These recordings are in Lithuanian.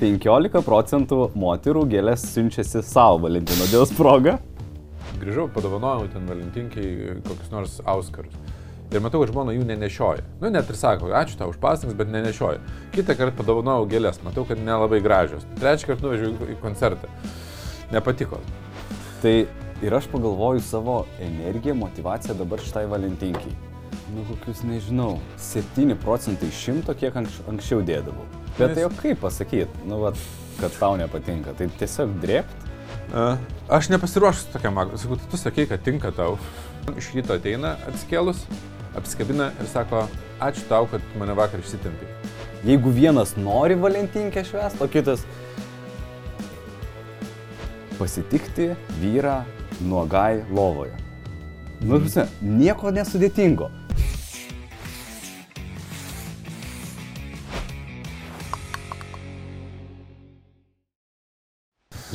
15 procentų moterų gėlės siunčiasi savo Valentino dienos progą. Grįžau, padovanojau ten valentinkiai kokius nors auskarus. Ir matau, kad žmona jų nenešioja. Nu, net ir sako, ačiū tau už pastangas, bet nenešioja. Kitą kartą padovanojau gėlės, matau, kad nelabai gražios. Trečią kartą nuvežiau į koncertą. Nepatiko. Tai ir aš pagalvoju savo energiją, motivaciją dabar šitai Valentinkiai. Nu, kokius nežinau, 7 procentai šimto, kiek anks, anksčiau dėdavau. Bet tai jau kaip pasakyti, nu, vat, kad tau nepatinka, tai tiesiog drėpt. Aš nepasiruošęs tokiam akui. Sakau, tu sakei, kad tinka tau. Iš ryto ateina atskėlus, apskabina ir sako, ačiū tau, kad mane vakar išsitempi. Jeigu vienas nori Valentinkę švęsti, o kitas pasitikti vyrą nuogai lovoje. Nu, mm. nieko nesudėtingo.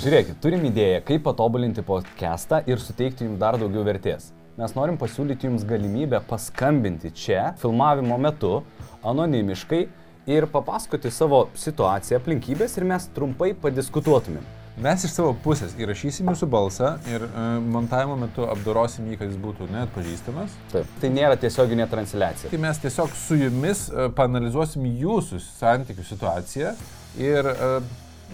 Žiūrėkit, turim idėją, kaip patobulinti podcastą ir suteikti jums dar daugiau vertės. Mes norim pasiūlyti jums galimybę paskambinti čia, filmavimo metu, anonimiškai ir papasakoti savo situaciją, aplinkybės ir mes trumpai padiskutuotumėm. Mes iš savo pusės įrašysim jūsų balsą ir uh, montavimo metu apdorosim jį, kad jis būtų neatpažįstamas. Taip. Tai nėra tiesioginė transliacija. Tai mes tiesiog su jumis uh, panalizuosim jūsų santykių situaciją ir uh,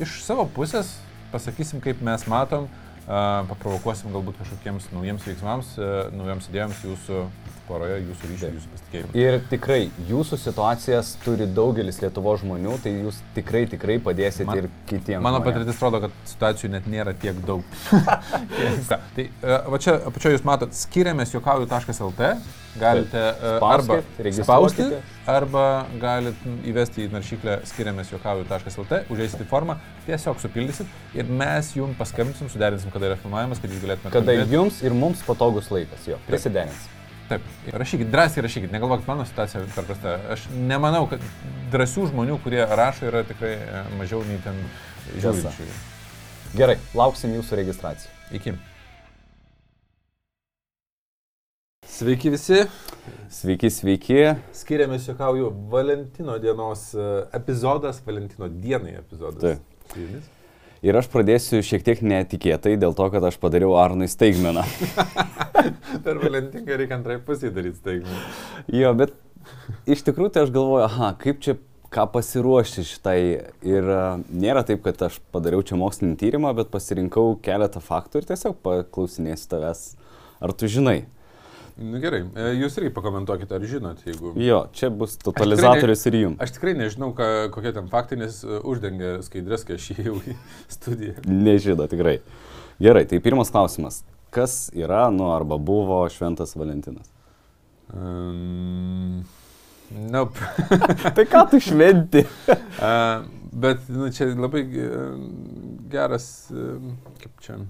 iš savo pusės pasakysim, kaip mes matom, paprovokuosim galbūt kažkokiems naujiems veiksmams, naujiems idėjams jūsų poroje, jūsų ryšio, jūsų pasitikėjimo. Ir tikrai jūsų situacijas turi daugelis Lietuvo žmonių, tai jūs tikrai, tikrai padėsite Man, ir kitiems. Mano patirtis rodo, kad situacijų net nėra tiek daug. tai va čia apačioje jūs matot skiriamės juokauju.lt, galite arba spausti, arba galite įvesti į naršyklę skiriamės juokauju.lt, užėsite formą, tiesiog supildysit ir mes jums paskambinsim, suderinsim, kada yra filmavimas, kad jūs galėtumėte. Kada kalbėti. jums ir mums patogus laikas, jo, prisiderinsim. Taip, rašykit, drąsiai rašykit, negalvokit, mano situacija per prasta. Aš nemanau, kad drąsių žmonių, kurie rašo, yra tikrai e, mažiau nei ten žiūrinčių. Gerai, lauksim jūsų registracijų. Iki. Sveiki visi. Sveiki, sveiki. Skiriamės, juokauju, Valentino dienos e, epizodas, Valentino dienai epizodas. Taip. Ir aš pradėsiu šiek tiek netikėtai dėl to, kad aš padariau Arnui staigmeną. per Valentinką reikia antrai pusį daryti staigmeną. Jo, bet iš tikrųjų tai aš galvoju, aha, kaip čia ką pasiruošti šitai. Ir uh, nėra taip, kad aš padariau čia mokslinį tyrimą, bet pasirinkau keletą faktų ir tiesiog paklausinėsiu tavęs, ar tu žinai. Nu, gerai, e, jūs irgi pakomentuokite, ar žinot, jeigu... Jo, čia bus totalizatorius ne, ir jums. Aš tikrai nežinau, ką, kokie ten faktai, nes e, uždengia skaidrės, kai aš įėjau į studiją. Nežino, tikrai. Gerai, tai pirmas klausimas. Kas yra, nu, arba buvo Šventas Valentinas? Um, nope. tai ką tu šventi? uh, bet, nu, čia labai geras, kaip čia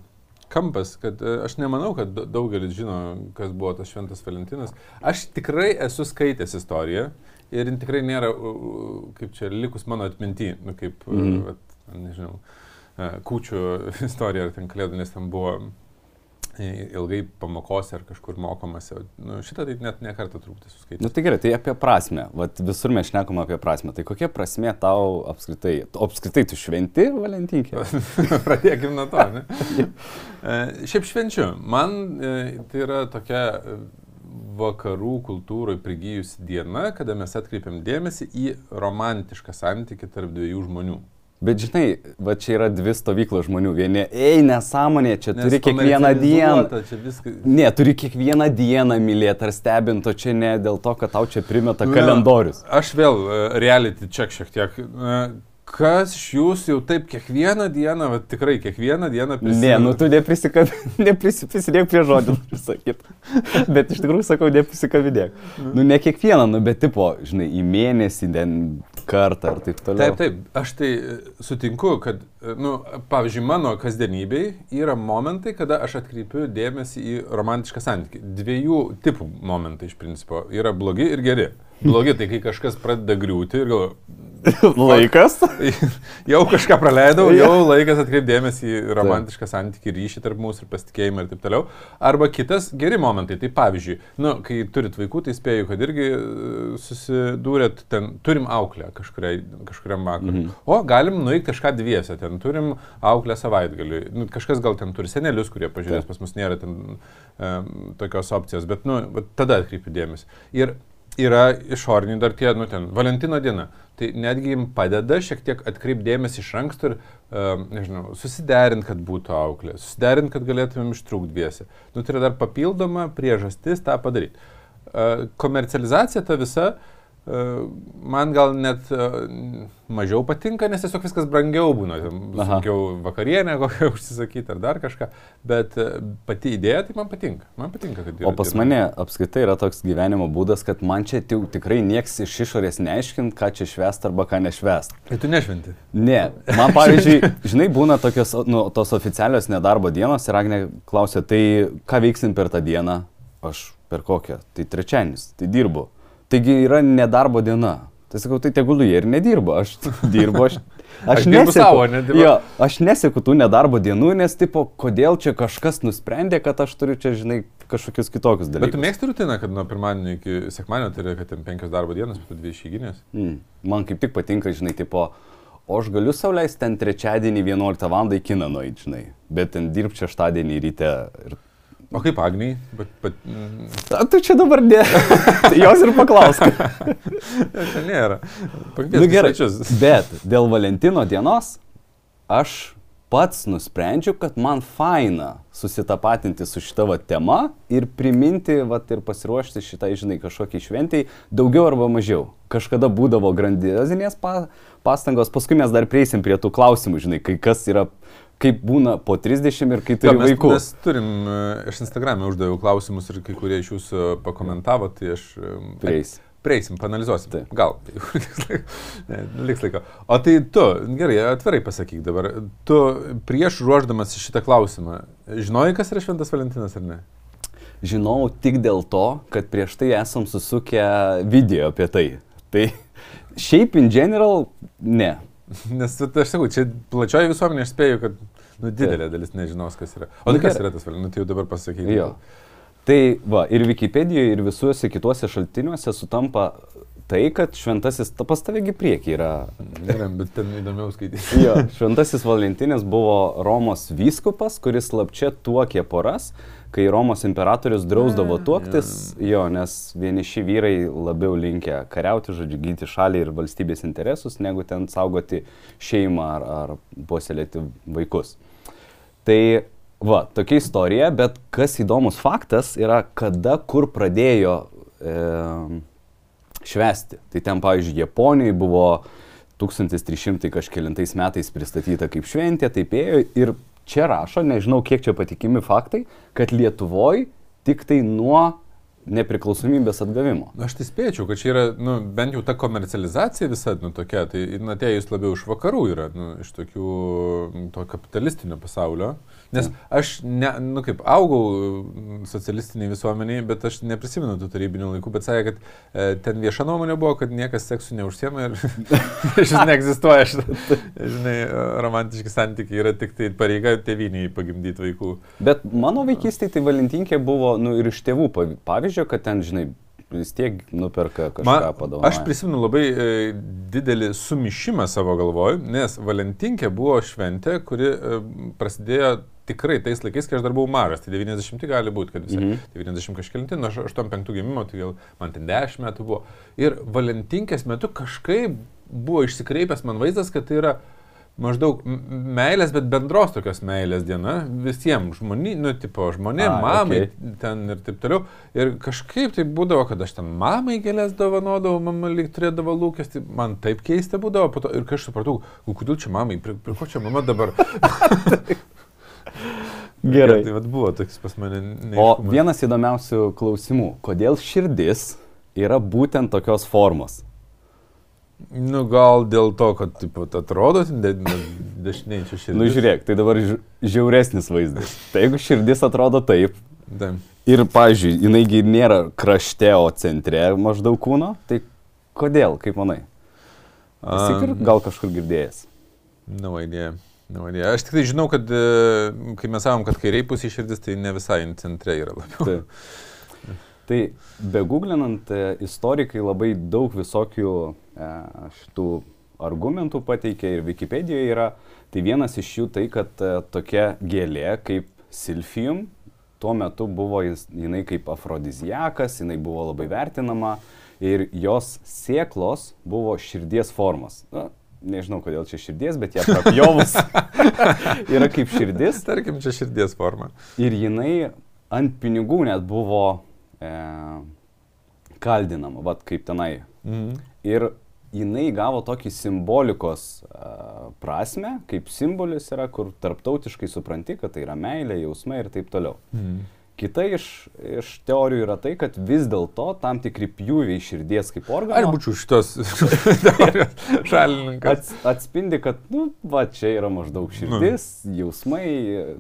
kampas, kad e, aš nemanau, kad daugelis žino, kas buvo tas šventas Valentinas. Aš tikrai esu skaitęs istoriją ir tikrai nėra, kaip čia likus mano atminti, nu, kaip, mm. vat, nežinau, e, kūčių istorija ar ten kalėdų, nes ten buvo ilgai pamokose ar kažkur mokomasi. Nu, šitą tai net nekartą truputį suskaityti. Na nu, tai gerai, tai apie prasme. Vat visur mes šnekam apie prasme. Tai kokia prasme tau apskritai? Apskritai tu šventi, Valentinkė? Pradėkime nuo to, ne? E, šiaip švenčiu. Man e, tai yra tokia e, vakarų kultūroje prigijusi diena, kada mes atkreipiam dėmesį į romantišką santykių tarp dviejų žmonių. Bet žinai, va čia yra dvi stovyklos žmonių. Vieni, ei, nesąmonė, čia Nes turi kiekvieną dieną. Viskas... Ne, turi kiekvieną dieną mylėti ar stebinti, o čia ne dėl to, kad tau čia primeta Na, kalendorius. Aš vėl uh, reality check šiek tiek. Uh, kas iš jūsų jau taip kiekvieną dieną, va, tikrai kiekvieną dieną prisidėk. Ne, nu tu neprisikabinėk prie žodžių, sakyt. bet iš tikrųjų sakau, neprisikabinėk. Mm. Nu ne kiekvieną, nu bet tipo, žinai, į mėnesį, ten kartą ir taip toliau. Taip, taip, aš tai e, sutinku, kad, e, nu, pavyzdžiui, mano kasdienybei yra momentai, kada aš atkreipiu dėmesį į romantišką santykį. Dviejų tipų momentai iš principo yra blogi ir geri. Blogi, tai kai kažkas pradeda griūti ir galvoju, Laikas. jau kažką praleidau, jau laikas atkreipdėmėsi į romantišką santykių ryšį tarp mūsų ir pasitikėjimą ir taip toliau. Arba kitas geri momentai, tai pavyzdžiui, nu, kai turit vaikų, tai spėju, kad irgi e, susidūrėt, ten turim auklę kažkuriai, kažkuriam vakarui. Mhm. O galim nueiti kažką dviese, ten turim auklę savaitgaliui. Nu, kažkas gal ten turi senelius, kurie pažiūrės, pas mus nėra ten um, tokios opcijos, bet, nu, tada atkreipiu dėmesį. Ir yra išoriniai dar tie, nu ten, Valentino diena. Tai netgi jums padeda šiek tiek atkreipdėmėsi iš anksto ir, uh, nežinau, susiderint, kad būtų auklė, susiderint, kad galėtumėm ištrūkti dviese. Nu, tai yra dar papildoma priežastis tą padaryti. Uh, komercializacija ta visa uh, Man gal net mažiau patinka, nes tiesiog viskas brangiau būna. Sunkiau vakarienę kokią užsisakyti ar dar kažką. Bet pati idėja tai man patinka. Man patinka, kad... O pas dirba. mane apskaitai yra toks gyvenimo būdas, kad man čia tikrai nieks iš išorės neaiškint, ką čia švest arba ką nešvest. Ir tu nešventi? Ne. Man pavyzdžiui, žinai, būna tokios, nu, tos oficialios nedarbo dienos ir Agne klausia, tai ką veiksim per tą dieną? Aš per kokią? Tai trečiadienis, tai dirbu. Taigi yra nedarbo diena. Tai sakau, tai tegul jie ir nedirba, aš dirbu, aš, aš, aš neseku savo. Jo, aš neseku tų nedarbo dienų, nes tipo, kodėl čia kažkas nusprendė, kad aš turiu čia, žinai, kažkokius kitokius dalykus. Bet tu mėgsti rutiną, kad nuo pirmadienio iki sekmadienio tai yra, kad ten penkios darbo dienos, po dvi išėginės? Mm. Man kaip tik patinka, žinai, tipo, o aš galiu sauliaisti ten trečiadienį 11 val. į kiną nueiti, žinai, bet ten dirbti šeštadienį ryte ir O kaip Agniai? Bet, bet. A, tu čia dabar ne. tai jos ir paklausk. čia nėra. Nu, gerai. Bet dėl Valentino dienos aš pats nusprendžiau, kad man faina susitapatinti su šita va tema ir priminti, va ir pasiruošti šitai, žinai, kažkokiai šventiai, daugiau arba mažiau. Kažkada būdavo grandiozinės pa, pastangos, paskui mes dar prieisim prie tų klausimų, žinai, kai kas yra kaip būna po 30 ir kai turi jo, mes, vaikų. Mes turim, aš e, Instagram'e uždaviau klausimus ir kai kurie iš jūsų pakomentavo, tai aš... E, Prieis. Prieisim, panalizuosim. Taip. Gal, liks laiko. O tai tu, gerai, atvirai pasakyk dabar, tu prieš ruoždamas šitą klausimą, žinojai, kas yra Šventas Valentinas ar ne? Žinau tik dėl to, kad prieš tai esam susukę video apie tai. Tai šiaip in general, ne. Nes aš sakau, čia plačioji visuomenė, aš spėju, kad nu, didelė dalis nežinos, kas yra. O tai kas yra tas valdymas, nu, tai jau dabar pasakykite. Jo. Tai va, ir Wikipedijoje, ir visuose kituose šaltiniuose sutampa tai, kad šventasis, ta pas tavegi prieki yra. Gerai, bet ten įdomiau skaityti. jo, šventasis Valentinas buvo Romos vyskupas, kuris slapčia tuokė poras kai Romos imperatorius drausdavo tuoktis, jo, nes vieniši vyrai labiau linkę kariauti, žodžiu, ginti šalį ir valstybės interesus, negu ten saugoti šeimą ar, ar puoselėti vaikus. Tai va, tokia istorija, bet kas įdomus faktas yra, kada kur pradėjo e, švesti. Tai ten, pavyzdžiui, Japonijoje buvo 1300 kažkėlintais metais pristatyta kaip šventė, taip ėjo ir čia rašo, nežinau kiek čia patikimi faktai, kad Lietuvoje tik tai nuo nepriklausomybės atgavimo. Aš tai spėčiau, kad čia yra, nu, bent jau ta komercializacija visa, nu, tokia, tai atėjus labiau iš vakarų yra, nu, iš tokių, to kapitalistinio pasaulio. Nes aš, ne, nu kaip, augau socialistiniai visuomeniai, bet aš neprisimenu tų tarybinių laikų, bet sakė, kad e, ten vieša nuomonė buvo, kad niekas seksų neužsiema ir šis neegzistuoja. Žinai, romantiški santykiai yra tik tai pareiga tėviniai pagimdyti vaikų. Bet mano vaikystėje tai Valentinkė buvo, nu ir iš tėvų pavyzdžio, kad ten, žinai, vis tiek nuperka kažką padovanoti. Aš prisimenu labai e, didelį sumišimą savo galvoj, nes Valentinkė buvo šventė, kuri e, prasidėjo tikrai tais laikais, kai aš dar buvau mažas, tai 90 gali būti, kad visai mm -hmm. 90 kažkelinti, nuo 85 gimimo, tai gal man ten 10 metų buvo. Ir Valentinkės metu kažkaip buvo išsikreipęs man vaizdas, kad tai yra maždaug meilės, bet bendros tokios meilės diena visiems žmonėms, nu, tipo, žmonėms, mamai okay. ten ir taip toliau. Ir kažkaip tai būdavo, kad aš ten mamai gėlės dovanodavau, mama lyg turėdavo lūkestį, man taip keista būdavo, to, ir kai aš supratau, kodėl čia mamai, prie, prie ko čia mama dabar. Gerai. Tai vad buvo toks pas mane. Neiškumas. O vienas įdomiausių klausimų, kodėl širdis yra būtent tokios formos? Nu, gal dėl to, kad, taip, atrodo, dešiniai čia širdis. Nu, žiūrėk, tai dabar žiauresnis vaizdas. Tai jeigu širdis atrodo taip, taip. Ir, pavyzdžiui, jinaigi nėra krašte, o centre maždaug kūno, tai kodėl, kaip manai? Esi gal kažkur girdėjęs? No idea. No idea. Aš tik tai žinau, kad e, kai mes sakom, kad kairiai pusė širdis, tai ne visai centre yra labiau. Tai, tai beguglinant, e, istorikai labai daug visokių šitų argumentų pateikia ir Wikipedijoje yra. Tai vienas iš jų tai, kad e, tokia gėlė kaip silfium tuo metu buvo jinai kaip afrodizijakas, jinai buvo labai vertinama ir jos sėklos buvo širdies formos. Na, nežinau kodėl čia širdies, bet ją prapjovus yra kaip širdis. Tarkim, čia širdies forma. Ir jinai ant pinigų net buvo e, kaldinama, vad kaip tenai. Mhm. Ir jinai gavo tokį simbolikos prasme, kaip simbolis yra, kur tarptautiškai supranti, kad tai yra meilė, jausmai ir taip toliau. Mhm. Kita iš, iš teorijų yra tai, kad vis dėlto tam tikri pjūviai širdies kaip Aš organo būčiau šitos šalininkas. ats, atspindi, kad, nu, va, čia yra maždaug širdis, jausmai,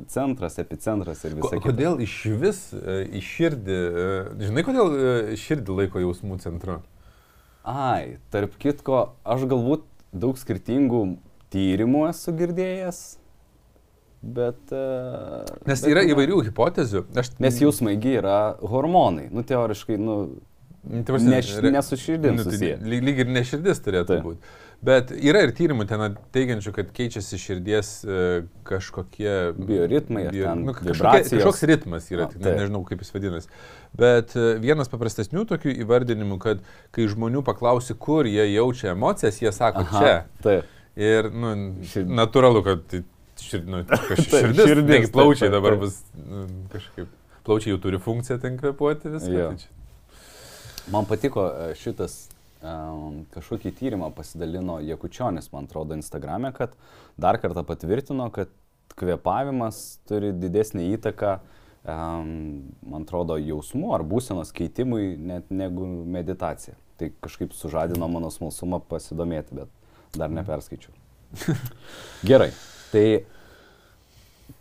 centras, epicentras ir Ko, visa kita. kodėl iš vis e, į širdį, e, žinai, kodėl e, širdį laiko jausmų centru? Ai, tarp kitko, aš galbūt daug skirtingų tyrimų esu girdėjęs, bet... Uh, Nes bet, yra na, įvairių hipotezių. Aš, Nes jausmaigi yra hormonai, nu teoriškai, nu, ta prasme, ne, ne su širdim nu, tai. Lyg, ir ne širdis turėtų Taip. būti. Bet yra ir tyrimų ten teigiančių, kad keičiasi širdies e, kažkokie... Bioritmai ten nu, kažkokie, kažkoks ritmas yra, tik taip. ne, nežinau kaip jis vadinasi. Bet e, vienas paprastesnių tokių įvardinimų, kad kai žmonių paklausi, kur jie jaučia emocijas, jie sako Aha, čia. Taip. Ir nu, natūralu, kad tai šir, nu, kažkas Taip, širdis, širdis, taip, plaučiai taip, dabar taip. bus nu, kažkaip. Plaučiai jau turi funkciją ten kvepuoti viską. Jo. Tai. Man patiko e, šitas um, kažkokį tyrimą pasidalino Jekučionis, man atrodo, Instagram'e, kad dar kartą patvirtino, kad kvepavimas turi didesnį įtaką, um, man atrodo, jausmų ar būsenos keitimui net negu meditacija. Tai kažkaip sužadino mano smalsumą pasidomėti, bet dar neperskaičiau. Gerai, tai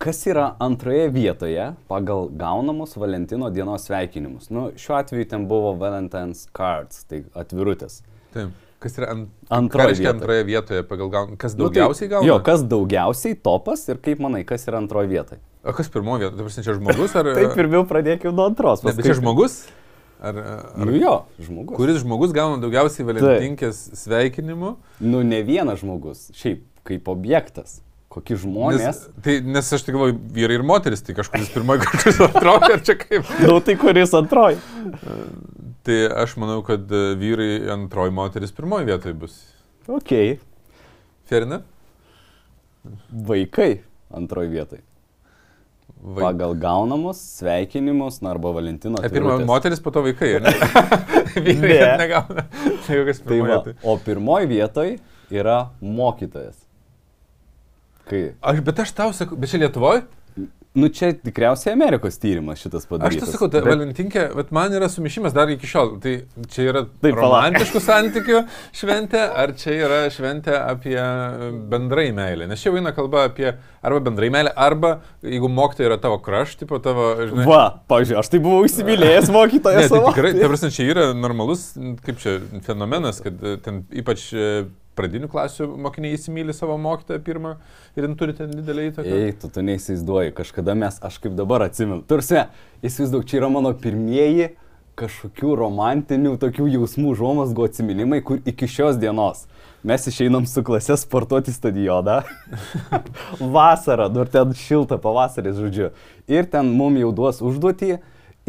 kas yra antroje vietoje pagal gaunamus Valentino dienos sveikinimus? Nu, šiuo atveju ten buvo Valentine's cards, tai atvirutės. Taip. Kas yra ant, Antroje vietoje. antroje vietoje pagal gaun... Kas Nu, tai- daugiausiai gauna? Jo, kas daugiausiai topas ir kaip manai, kas yra antroje vietoje? O kas pirmoje vietoje? Tai prasme, čia žmogus ar... Tai pirmiau pradėkime nuo antros. Ne, bet čia žmogus? Ar, ar Nu jo, žmogus. kuris žmogus gauna daugiausiai valentinkės sveikinimų? Nu ne vienas žmogus, šiaip kaip objektas. Kokie žmonės. Nes, tai, nes aš tik galvoju, vyrai ir moteris, tai kažkuris pirmoji, kažkuris antroji, ar čia kaip? Nu tai kuris antroji? Tai aš manau, kad e, vyrai antroji, moteris pirmoji vietoje bus. Ok. Ferina? Vaikai antroji vietoje. Vai... Pagal gaunamus sveikinimus, na arba Valentino. E, pirma atvirutės. moteris, po to vaikai, ne? vyrai Ne. negauna. Tai Tai pirmoji va, vietoje. o pirmoji vietoj yra mokytojas. Kai, Aš, bet aš tau sakau, bet čia Lietuvoje? nu čia tikriausiai Amerikos tyrimas šitas Aš padarytas. tai sakau, Bet- Valentinkė, bet man yra sumišimas dar iki šiol. Tai čia yra Taip, romantiškų santykių šventė, ar čia yra šventė apie bendrai meilę? Nes čia eina kalba apie arba bendrai meilę, arba jeigu mokytoja yra tavo kraš, tipo tavo, žinai. Va, pavyzdžiui, aš tai buvau įsimylėjęs Ne, mokytoją tai tikrai, ta prasme, čia yra normalus, kaip čia, fenomenas, kad ten ypač pradinių klasių mokiniai įsimylė savo mokytoją pirmą ir jin turi ten didelį įtaką. Ei, tu, tu neįsivaizduoji, kažkada mes, aš kaip dabar atsimenu. Tursi, įsivaizduok, čia yra mano pirmieji kažkokių romantinių tokių jausmų žuomasgo atsiminimai, kur iki šios dienos mes išeinam su klase sportuoti stadioną. Vasarą, dar ten šilta pavasaris, žodžiu. Ir ten mum jau duos užduotį.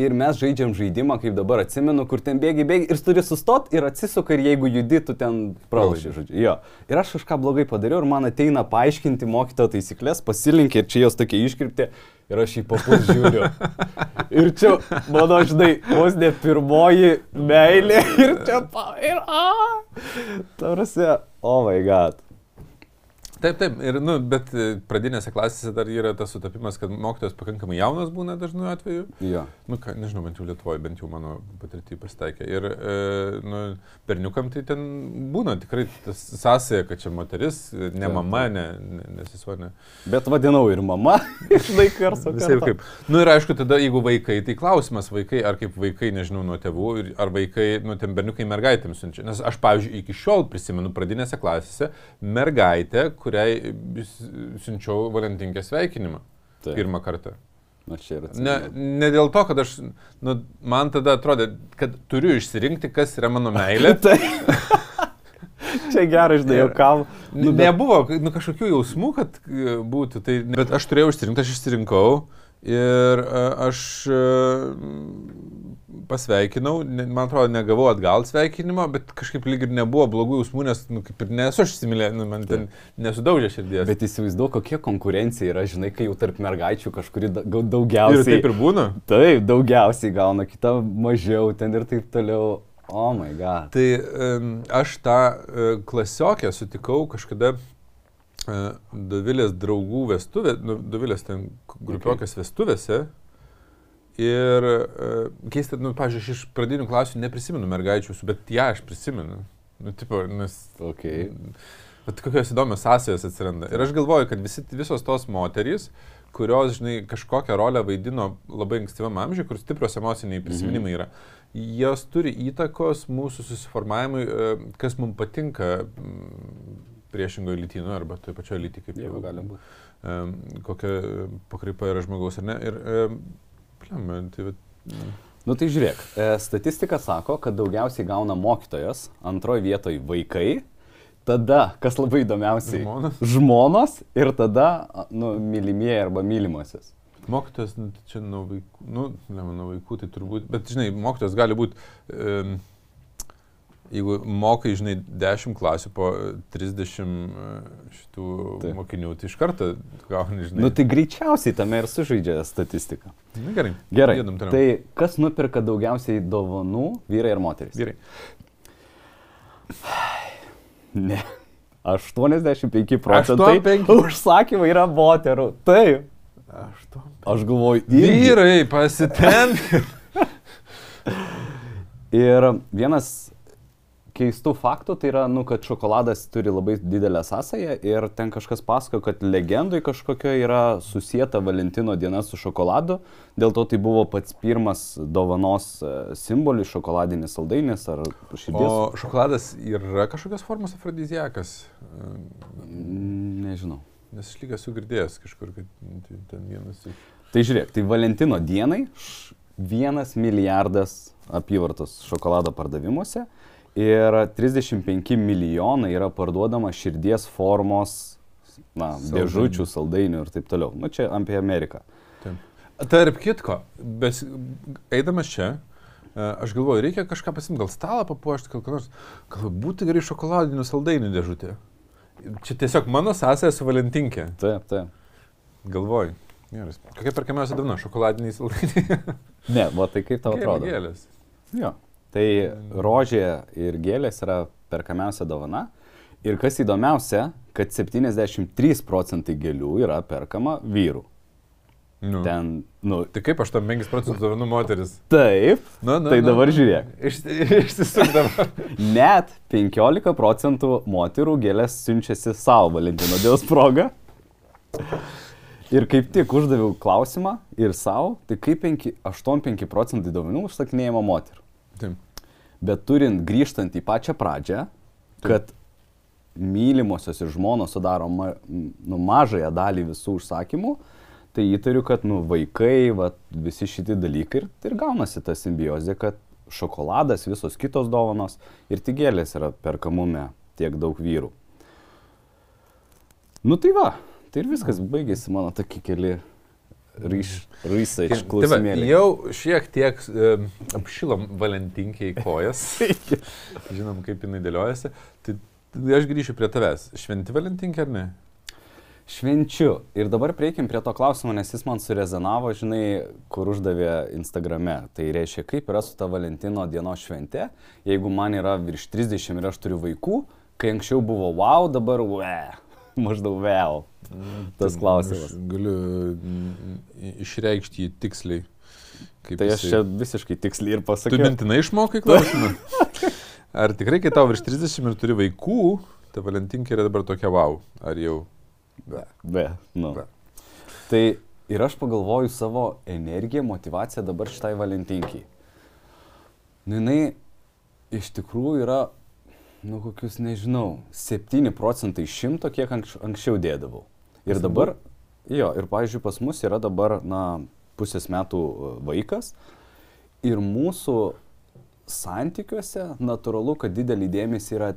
Ir mes žaidžiam žaidimą, kaip dabar atsimenu, kur ten bėgi, bėgi ir turi sustot ir atsisuka ir jeigu judi, tu ten pralaši, žodžiu. Jo. Ir aš kažką blogai padariau ir man ateina paaiškinti mokytojo taisyklės, pasilinkė ir čia jos tokie iškirpti ir aš jį papus žiūriu. Ir čia, mano, žinai, vos ne pirmoji meilė ir čia pa... Ir a. Tarsi, oh my god. Taip, taip, ir, nu, bet e, pradinėse klasėse dar yra tas sutapimas, kad mokytojas pakankamai jaunas būna dažnu atveju. Jo. Nu, ką, nežinau, bent jau Lietuvoje, bent jau mano patirtį pasitaikė. Ir, e, nu, berniukam tai ten būna tikrai tas sąsaja, kad čia moteris, e, ne Taip, mama, ne, ne, sesuo ne. Bet vadinau ir mama, žinai, kartu. Visai kaip. Nu, ir aišku, tada jeigu vaikai, tai klausimas vaikai, ar kaip vaikai, nežinau, nuo tėvų, ar vaikai, nu, ten berniukai mergaitėms siunčia. Nes aš, pavyzdžiui, iki šiol prisimenu pradinėse klasėse mergaitę, kuriai siunčiau valentinkės sveikinimą. Taip. Pirmą kartą. Na, čia yra. Ne, ne dėl to, kad aš, nu, man tada atrodė, kad turiu išsirinkti, kas yra mano meilė. tai. čia gerai, žinai, jau kam. Nu, bet... Nebuvo nu, kažkokių jausmų, kad e, būtų, tai, bet aš turėjau išsirinkti, aš išsirinkau ir e, aš e, pasveikinau, man atrodo, negavau atgal sveikinimo, bet kažkaip lyg ir nebuvo blogų jausmų, nes, nu, kaip ir nesu aš įsimylėjęs, nu, man ten nesudaužė širdies. Bet įsivaizduoju, kokia konkurencija yra, žinai, kai jau tarp mergaičių kažkuri daugiausiai. Ir taip ir būna. Taip, daugiausiai gauna, kita mažiau ten ir taip toliau. O oh my god. Tai um, aš tą uh, klasiokę sutikau kažkada uh, Dovilės draugų vestuvė, nu, Dovilės ten grupiokės okay. vestuvėse. Ir uh, keista, nu, pažiūrėjau, aš iš pradinių klasių neprisimenu mergaičių, bet ją aš prisimenu. Nu, tipo, nes... Okay. Bet kokios įdomios sąsajos atsiranda. Ir aš galvoju, kad visi, visos tos moterys, kurios, žinai, kažkokią rolę vaidino labai ankstyvam amžiui, kur stiprios emociniai prisiminimai yra, jos turi įtakos mūsų susiformavimui, e, kas mums patinka priešingoje lytyje, nu, arba toje pačioje lytyje, kaip jau gali būti. Kokia pakraipa yra žmogaus ar ne. Ir Pliam, tai, bet, na. Nu tai žiūrėk, e, statistika sako, kad daugiausiai gauna mokytojas, antroji vietoje vaikai, tada, kas labai įdomiausiai, žmonos, žmonos ir tada nu, mylimieji arba mylimasis. Mokytojas, nu, tai čia nuo vaikų, nu, ne nuo vaikų, tai turbūt, bet žinai, mokytojas gali būti, um, jeigu mokai, žinai, 10 klasių po 30 e, šitų Taip. mokinių, tai iš karto gauni, žinai. Nu tai greičiausiai tame ir sužaidžia statistika. Na, gerai. Gerai. Tai kas nuperka daugiausiai dovanų - vyrai ar moteris? Vyrai. Ne. 85 procentai 85. užsakymai yra moterų. Taip. Aš galvoju, vyrai pasitenkinti. ir vienas keistų faktų tai yra, nu, kad šokoladas turi labai didelę sąsąją ir ten kažkas pasako, kad legendui kažkokio yra susijęta Valentino diena su šokoladu, dėl to tai buvo pats pirmas dovanos e, simbolis, šokoladinis saldainis ar širdies. O šokoladas yra kažkokios formos afrodiziakas? Mm, nežinau. Nes aš lyg esu girdėjęs kažkur, kad ten vienas iš... Tai žiūrėk, tai Valentino dienai vienas milijardas apyvartos šokolado pardavimuose ir 35 milijonai yra parduodama širdies formos, na, Saldainių. dėžučių, saldainių ir taip toliau. Nu, čia apie Ameriką. Taip. Tarp kitko, bes, eidamas čia, e, aš galvoju, reikia kažką pasimti, gal stalą papuošti, gal ką nors, gal būtų gerai šokoladinių saldainių dėžutė. Čia tiesiog mano sąsaja su Valentinkė. Taip, taip. Galvoju. Geras. Kokia perkamiausia dovana? Šokoladiniai saldainiai? ne, va tai kaip tau atrodo? Gėlės. Jo. Tai rožė ir gėlės yra perkamiausia dovana. Ir kas įdomiausia, kad 73 procentai gėlių yra perkama vyrų. Nu. Ten, nu. Tai kaip 85 procentų dovanų moteris? Taip. Nu, nu, tai nu, dabar žiūrėk. Iš, išsisukdama. Net 15 procentų moterų gėlės siunčiasi savo Valentino Dievos progą. Ir kaip tik uždaviau klausimą ir savo, tai kaip 8-5 procentai dovanų užsakinėjama moterų. Taip. Bet turint grįžtant į pačią pradžią, kad Taip. mylimosios ir žmonos sudaro ma, nu, mažąją dalį visų užsakymų, tai įtariu, kad nu, vaikai, va, visi šitie dalykai ir, ir gaunasi ta simbiozė, kad šokoladas, visos kitos dovanos ir tik gėlės yra perkamume tiek daug vyrų. Nu tai va, Tai ir viskas baigėsi mano tokie keli ryš, research klausimėliai. Tai jau šiek tiek um, apšilom Valentinkiai kojas. Žinom, kaip jinai dėliojasi. Tai aš grįšiu prie tavęs. Šventi Valentinkė ar ne? Švenčiu. Ir dabar prieikim prie to klausimo, nes jis man surezonavo, žinai, kur uždavė Instagrame. Tai reiškia, kaip yra su ta Valentino dienos švente, jeigu man yra virš 30 ir aš turiu vaikų, kai anksčiau buvo wow, dabar we. Maždaug vėl. Tas klausimas. Galiu mm, išreikšti jį tiksliai. Tai aš čia visiškai tiksliai ir pasakiau. Tu mintinai išmokai klausimą? Ar tikrai, kai tau virš 30 ir turi vaikų, ta Valentinkė yra dabar tokia wow? Ar jau Be. Be. Nu. Be. Tai ir aš pagalvoju savo energiją, motivaciją dabar šitai valentinkiai. Nu, jinai iš tikrųjų yra, nu, kokius, nežinau, 7 procentai šimto, kiek anks, anksčiau dėdavau. Ir Smagu. dabar, jo, ir, pavyzdžiui, pas mus yra dabar, na, pusės metų e, vaikas. Ir mūsų santykiuose natūralu, kad didelį dėmesį yra,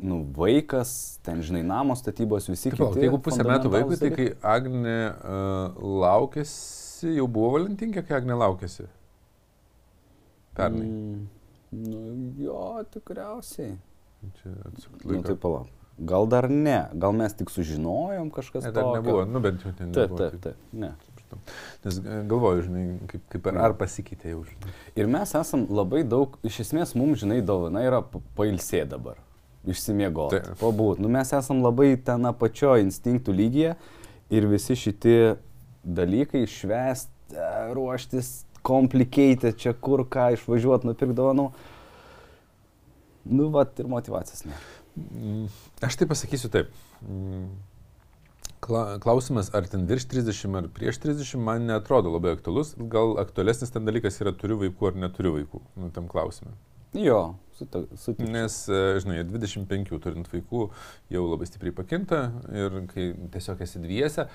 nu, vaikas, ten, žinai, namo statybos, visi palauk, kiti. jeigu pusę metų vaikui, tai kai Agne uh, laukėsi, jau buvo valentinkė, kai Agne laukėsi. Pernai. Mm, nu, jo, tikriausiai. Čia atsukt Nu, laiką. tai palauk. Gal dar ne, gal mes tik sužinojom kažkas Ne, dar tokio. nebuvo, nu bent jau ten Taip, taip, taip. Ne. Nes galvoju, žinai, kaip, kaip ar, ar pasikeitė jau, žinai. Ir mes esam labai daug, iš esmės mums, žinai, dovana yra pa- pailsė dabar. Išsimiegoti. Pabūt. Nu, mes esam labai ten apačio instinktų lygyje ir visi šitie dalykai švest, e, ruoštis, complicated, čia kur ką išvažiuoti, nupirkti dovanų. Nu, va, ir motivacijos ne. Mm, Aš tai pasakysiu taip. Mm, kla- Klausimas, ar ten virš 30 ar prieš 30, man netrodo labai aktualus. Gal aktualesnis ten dalykas yra turiu vaikų ar neturiu vaikų, nu, tam klausimui. Jo, sutikčiau. Nes, e, žinai, 25 turint vaikų jau labai stipriai pakinta ir kai tiesiog esi dviese.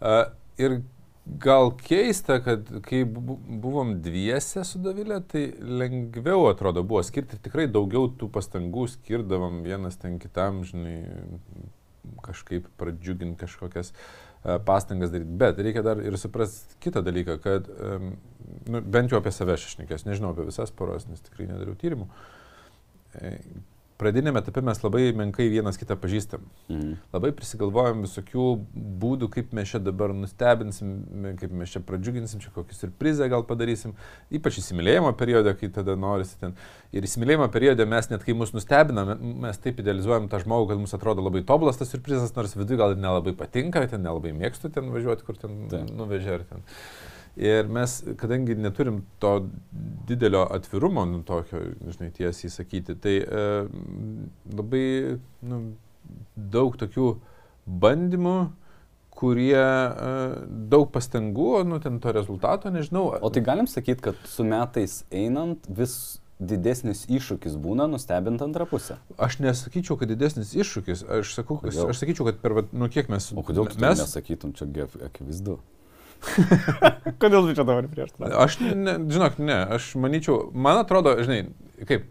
a, Ir gal keista, kad kai bu- buvom dviese su Davilė, tai lengviau atrodo buvo skirti ir tikrai daugiau tų pastangų skirdavom vienas ten kitam, žinai, kažkaip pradžiuginti kažkokias e, pastangas daryti. Bet reikia dar ir suprasti kitą dalyką, kad nu, bent jau apie save aš šnekės, nežinau apie visas poras, nes tikrai nedariau tyrimų. Pradinėme etape mes labai menkai vienas kitą pažįstam. Mhm. Labai prisigalvojam visokių būdų, kaip mes čia dabar nustebinsim, kaip mes čia pradžiuginsim, čia kokį surprizą gal padarysim. Ypač įsimylėjimo periode, kai tada norisi ten. Ir įsimylėjimo periode mes net kai mus nustebina, me- mes taip idealizuojam tą žmogų, kad mums atrodo labai tobulas tas surprizas, nors viduje gal ir nelabai patinka, ten nelabai mėgstu ten važiuoti, kur ten Taip. nuvežė ar ten. Ir mes, kadangi neturim to didelio atvirumo, nu, tokio, žinai, tiesiai sakyti, tai e, labai nu, daug tokių bandymų, kurie e, daug pastangų, nu, ten to rezultato, nežinau. O tai galim sakyti, kad su metais einant vis didesnis iššūkis būna nustebint antrą pusę. Aš nesakyčiau, kad didesnis iššūkis, aš, sakau, Kodėl? aš sakyčiau, kad per, nu, kiek mes... O kodėl mes, nesakytum čia akivaizdu? kodėl tu čia dabar prieš tai? Aš, ne, žinok, ne, aš manyčiau, man atrodo, žinai, kaip,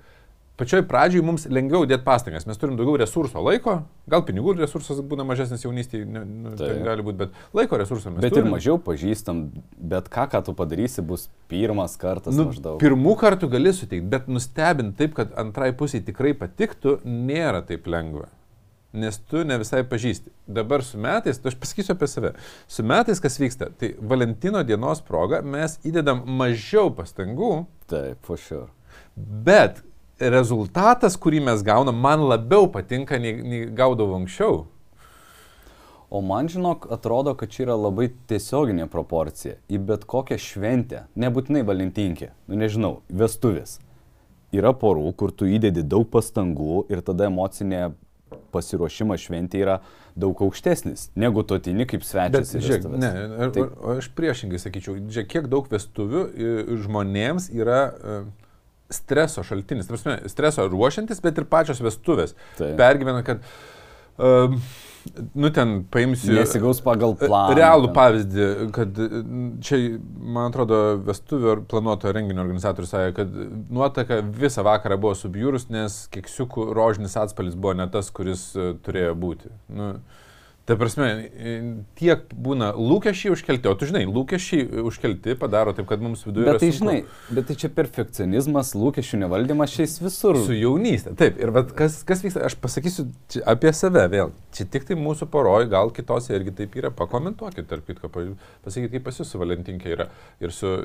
pačioj pradžioj mums lengviau dėti pastangas, mes turim daugiau resurso laiko, gal pinigų resursas būna mažesnis jaunystėje, ne, nu, tai gali būti, bet laiko resursą mes Bet ir turim. mažiau pažįstam, bet ką, ką tu padarysi, bus pirmas kartas Nu, maždaug. pirmų kartų gali suteikti, bet nustebinti taip, kad antrai pusiai tikrai patiktų, nėra taip lengva. Nes tu ne visai pažįsti. Dabar su metais, tu aš pasakysiu apie save, su metais kas vyksta, tai Valentino dienos proga mes įdedam mažiau pastangų, Taip, for sure. bet rezultatas, kurį mes gaunam, man labiau patinka, nei, nei gaudavau anksčiau. O man žinok, atrodo, kad čia yra labai tiesioginė proporcija į bet kokią šventę, nebūtinai valentinkė, nu nežinau, vestuvės. Yra porų, kur tu įdedi daug pastangų ir tada emocinė pasiruošimas šventė yra daug aukštesnis, negu tu atini kaip Bet, svečias. į žiūrėk, ne, ar, Tai- ar, aš priešingai sakyčiau, žiūrėk, kiek daug vestuvių žmonėms yra e, streso šaltinis. Prasme, streso ruošiantis, bet ir pačios vestuvės. Taip. Pergyvena, kad, um, nu ten paimsiu. Nesigaus pagal e, planą. Realų ten. pavyzdį, kad e, čia, man atrodo, vestuvių ar planuoto renginio organizatorius sakė, kad nuotaka visą vakarą buvo subjūrus, nes keksiukų rožinis atspalvis buvo ne tas, kuris e, turėjo būti. Nu, Ta prasme, e, tiek būna lūkesčiai užkelti, o tu žinai, lūkesčiai užkelti padaro taip, kad mums viduje... Bet tai sunku. žinai, bet tai čia perfekcionizmas, lūkesčių nevaldymas šiais visur. Su jaunystė. Taip, ir kas, kas vyksta, aš pasakysiu apie save vėl. Čia tik tai mūsų poroj, gal kitose irgi taip yra. Pakomentuokit, tarp kitko, pa- pasakykit, kaip pas jūs su Valentinkė yra. Ir su,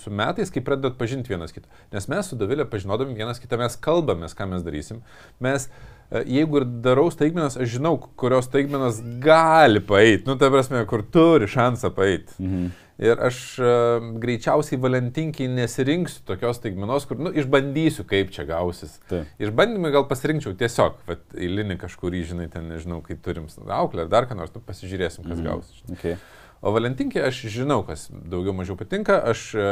su metais, kai pradedat pažinti vienas kitą. Nes mes su Davilė pažinodami vienas kitą, mes kalbamės, ką mes darysim. Mes, jeigu ir darau staigmenas, aš žinau, kurios staigmenas gali paeiti. Nu, ta prasme, kur turi šansą paeiti. Mhm. Ir aš uh, greičiausiai valentinkiai nesirinksiu tokios staigmenos, kur, nu, išbandysiu, kaip čia gausis. Taip. Išbandymai gal pasirinkčiau tiesiog, vat, eilinį kažkurį, žinai, ten, nežinau, kai turim auklę ar dar ką nors, nu, pasižiūrėsim, kas mm. gausis. Okay. O Valentinkiai aš žinau, kas daugiau mažiau patinka, aš e,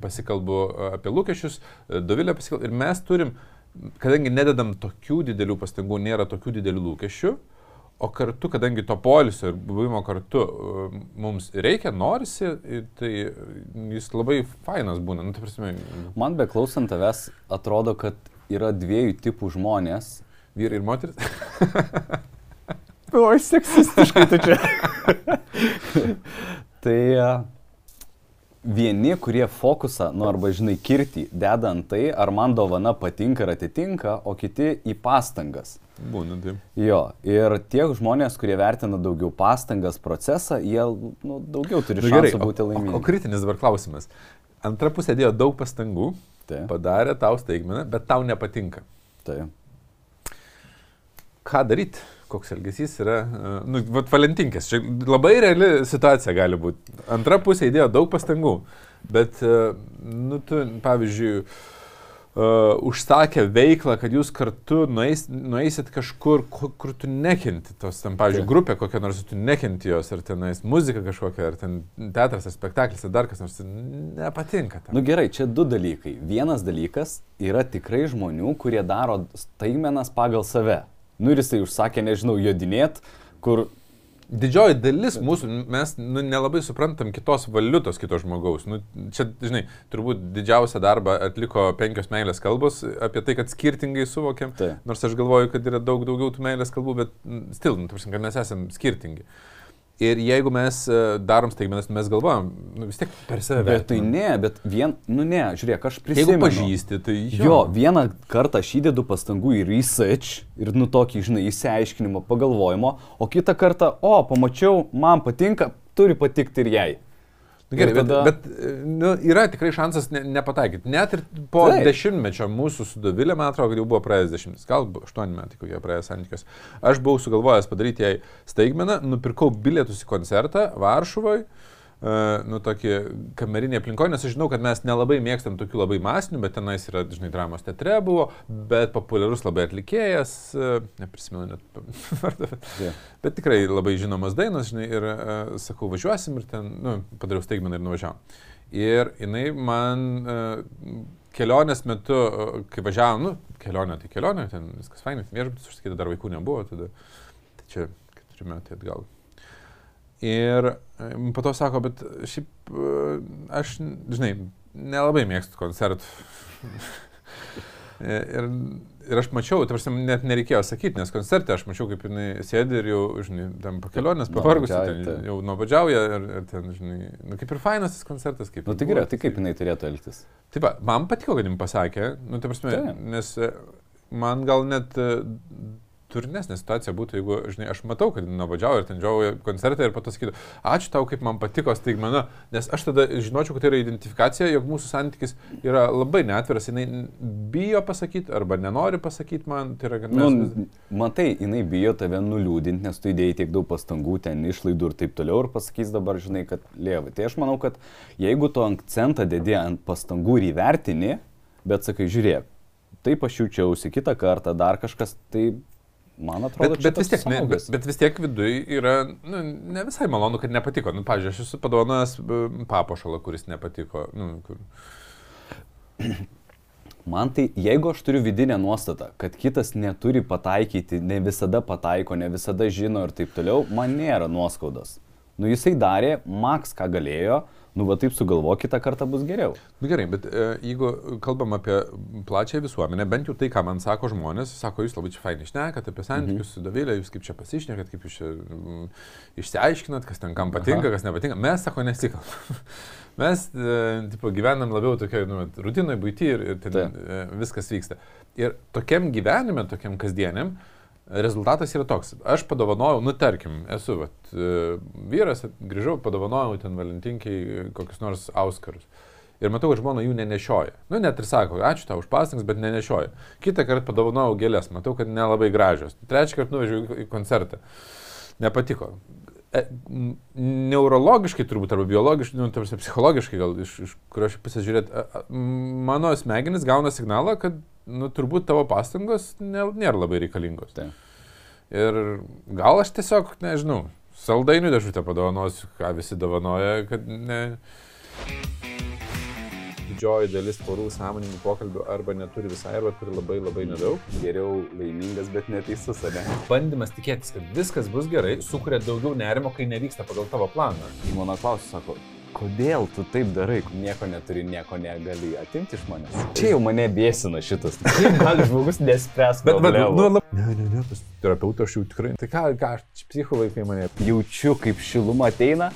pasikalbu e, apie lūkesčius, e, Dovilė pasikalbu ir mes turim, kadangi nededam tokių didelių pastangų, nėra tokių didelių lūkesčių, o kartu, kadangi to polisio ir buvimo kartu e, mums reikia, norisi, tai jis labai fainas būna. Nu, tai Man beklausant tavęs atrodo, kad yra dviejų tipų žmonės. vyrai ir moteris. Oi, seksistiškai tu čia. tai a, vieni, kurie fokusą, nu arba žinai, kirti, deda ant tai, ar man dovana patinka ir atitinka, o kiti į pastangas. Būna, tai. Jo, ir tie žmonės, kurie vertina daugiau pastangas procesą, jie nu, daugiau turi Nu, šansų o, būti o, o laimingi. kritinis dabar klausimas. Antra pusė dėjo daug pastangų, Taip, padarė tau staigmeną, bet tau nepatinka. taip. ką daryti, koks elgesys yra, e, nu, vat Valentinkės, čia labai reali situacija gali būti. Antra pusė įdėjo daug pastangų, bet, e, nu, tu, pavyzdžiui, Uh, užsakė veiklą, kad jūs kartu nueis, nueisit kažkur, kur, kur tu nekenti tos, ten, pavyzdžiui, Taip. grupė kokia nors, tu nekenti jos, ar tenais muzika kažkokia, ar ten teatras, ar spektaklis, ar dar kas nors, nepatinka. Tam. Nu gerai, čia du dalykai. Vienas dalykas yra tikrai žmonių, kurie daro staigmenas pagal save. Nu ir jisai užsakė, nežinau, jodinėt, kur Didžioji dalis mūsų, mes nu, nelabai suprantam kitos valiutos kito žmogaus. Nu, čia, žinai, turbūt didžiausią darbą atliko penkios meilės kalbos apie tai, kad skirtingai suvokiam. Taip. Nors aš galvoju, kad yra daug daugiau tų meilės kalbų, bet stil, nu, ta prasme, kad mes esame skirtingi. Ir jeigu mes e, darom staigmenas, mes galvojam, nu, vis tiek per save. Bet tai ne, bet vien, nu ne, žiūrėk, aš Jeigu prisimenu. pažįsti, tai jo. Jo, vieną kartą aš įdedu pastangų į research ir nu tokį, žinai, įsiaiškinimo, pagalvojimo, o kitą kartą, o, pamačiau, man patinka, turi patikti ir jai. Nu, gerai, tada- bet, bet nu, yra tikrai šansas ne, nepataikyti. Net ir po Taip. Dešimtmečio mūsų su Dovilė, man atrodo, kad jau buvo praėjęs dešimtmetis, gal aštuoni metai kokie praėjęs santykios. Aš buvau sugalvojęs padaryti jai staigmeną, nupirkau bilietus į koncertą Varšuvoje. Uh, nu, tokį kamerinį aplinkoje, nes aš žinau, kad mes nelabai mėgstam tokių labai masinių, bet tenais yra, žinai, dramos teatre buvo, bet populiarus labai atlikėjas, uh, neprisimenu net vardą, bet Jo. Bet tikrai labai žinomas dainas, žinai, ir uh, sakau, važiuosim ir ten, nu, padariau staigmeną ir nuvažiavam. Ir jinai man uh, kelionės metu, uh, kai važiavam, nu, kelionė tai kelionė, ten viskas fainai, viešbutis užsakyta, dar vaikų nebuvo, tada, tai čia keturi metai atgal. Ir e, po to sako, bet šiaip e, aš, žinai, nelabai mėgstu koncertų. E, ir, ir aš mačiau, tarsi net nereikėjo sakyti, nes koncerte aš mačiau, kaip jinai sėdi ir jau, žinai, tam po kelionės pavargusi, ten, taip. jau nuobodžiauja ir, ir ten, žinai, nu, kaip ir fainas tas koncertas. Kaip Nu ir tai gerai, tai kaip jinai turėtų elgtis? Taip, man patiko, kad jums pasakė, nu, tai prasme, Taip. nes man gal net turnesnė situacija būtų, jeigu, žinai, aš matau, kad nuobodžiauja ir ten džiauja koncertą ir pato sakytų, ačiū tau, kaip man patiko staigmena, nes aš tada žinočiau, kad tai yra identifikacija, jog mūsų santykis yra labai neatviras, jinai bijo pasakyti arba nenori pasakyti man, tai yra, kad mes... Nu, vis- matai, jinai bijo tave nuliūdinti, nes tu įdėjai tiek daug pastangų, ten išlaidų ir taip toliau ir pasakys dabar, žinai, kad lieva. Tai aš manau, kad jeigu tu akcentą dedi ant pastangų ir įvertini, bet sakai, žiūrėk, taip aš jaučiausi, kitą kartą dar kažkas, tai man atrodo, Bet, bet, vis tiek, ne, bet, bet vis tiek viduje yra nu, ne visai malonu, kad nepatiko. Nu, pavyzdžiui, aš esu padovanojęs papuošalą, kuris nepatiko. Nu, kur... Man tai, jeigu aš turiu vidinę nuostatą, kad kitas neturi pataikyti, ne visada pataiko, ne visada žino ir taip toliau, man nėra nuoskaudos. Nu jisai darė maks, ką galėjo, nu va taip sugalvo, kitą kartą bus geriau. Nu, gerai, bet e, jeigu kalbam apie plačią visuomenę, bent jau tai, ką man sako žmonės, sako, jūs labai čia fainai išnekat apie santykius su Dovilė, jūs kaip čia pasišnekat, kaip jūs čia mm, išsiaiškinat, kas ten kam patinka, Aha. kas nepatinka. Mes, sako, nesikalbam. Mes, e, tipo, gyvenam labiau tokioje nu, rutinoje, būti ir, ir ten e, viskas vyksta. Ir tokiam gyvenime, tokiam kasdieniam, rezultatas yra toks. Aš padovanojau, nu tarkim, esu vat, e, vyras, grįžau, padovanojau ten valentinkiai kokius nors auskarus. Ir matau, kad žmona jų nenešioja. Nu, net ir sako, ačiū tau už pastangas, bet nenešioja. Kitą kartą padovanojau gėlės, matau, kad nelabai gražios. Trečią kartą nuvežiau į- koncertą. Nepatiko. e, neurologiškai turbūt, arba biologiškai, nu, tarsi psichologiškai gal, iš, iš kurio aš pasižiūrėt, mano smegenis gauna signalą, kad, nu, turbūt tavo pastangos nėra labai reikalingos. Taip. Ir gal aš tiesiog, nežinau, saldainių dėžutę padovanosiu, ką visi dovanoja, kad ne... Didžioji dalis porų sąmoningų pokalbių arba neturi visai, arba turi labai labai nedaug. Geriau laimingas, bet neteisus, ar ne? Bandymas tikėtis, kad viskas bus gerai, sukuria daugiau nerimo, kai nevyksta pagal tavo planą. Mano klausimas sako, kodėl tu taip darai, nieko neturi, nieko negali atimti iš manęs. Čia jau mane bėsina šitas. Kaip gali žmogus nespręs Bet, bet, nu, lab... Ne, ne, ne, pas terapeutą aš jau tikrai. Tai ką, ką, aš psichų vaikai mane. Jaučiu, kaip šiluma ateina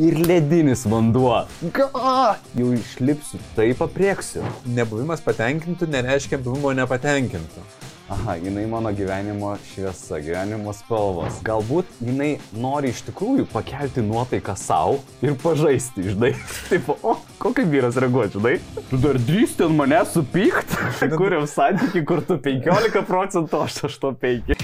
ir ledinis vanduo. Ga! Jau išlipsiu, taip aprieksiu. Nebuvimas patenkintų nereiškia buvimo nepatenkintų. Aha, jinai mano gyvenimo šviesa, gyvenimo spalvos. Galbūt jinai nori iš tikrųjų pakelti nuotaiką savo ir pažaisti, žinai. Taip, o, kokį vyras reaguoja, žinai? Tu dar drįsti ant mane supykt? Kuriam santyki, kur tu 15 procentų, aš 8,5.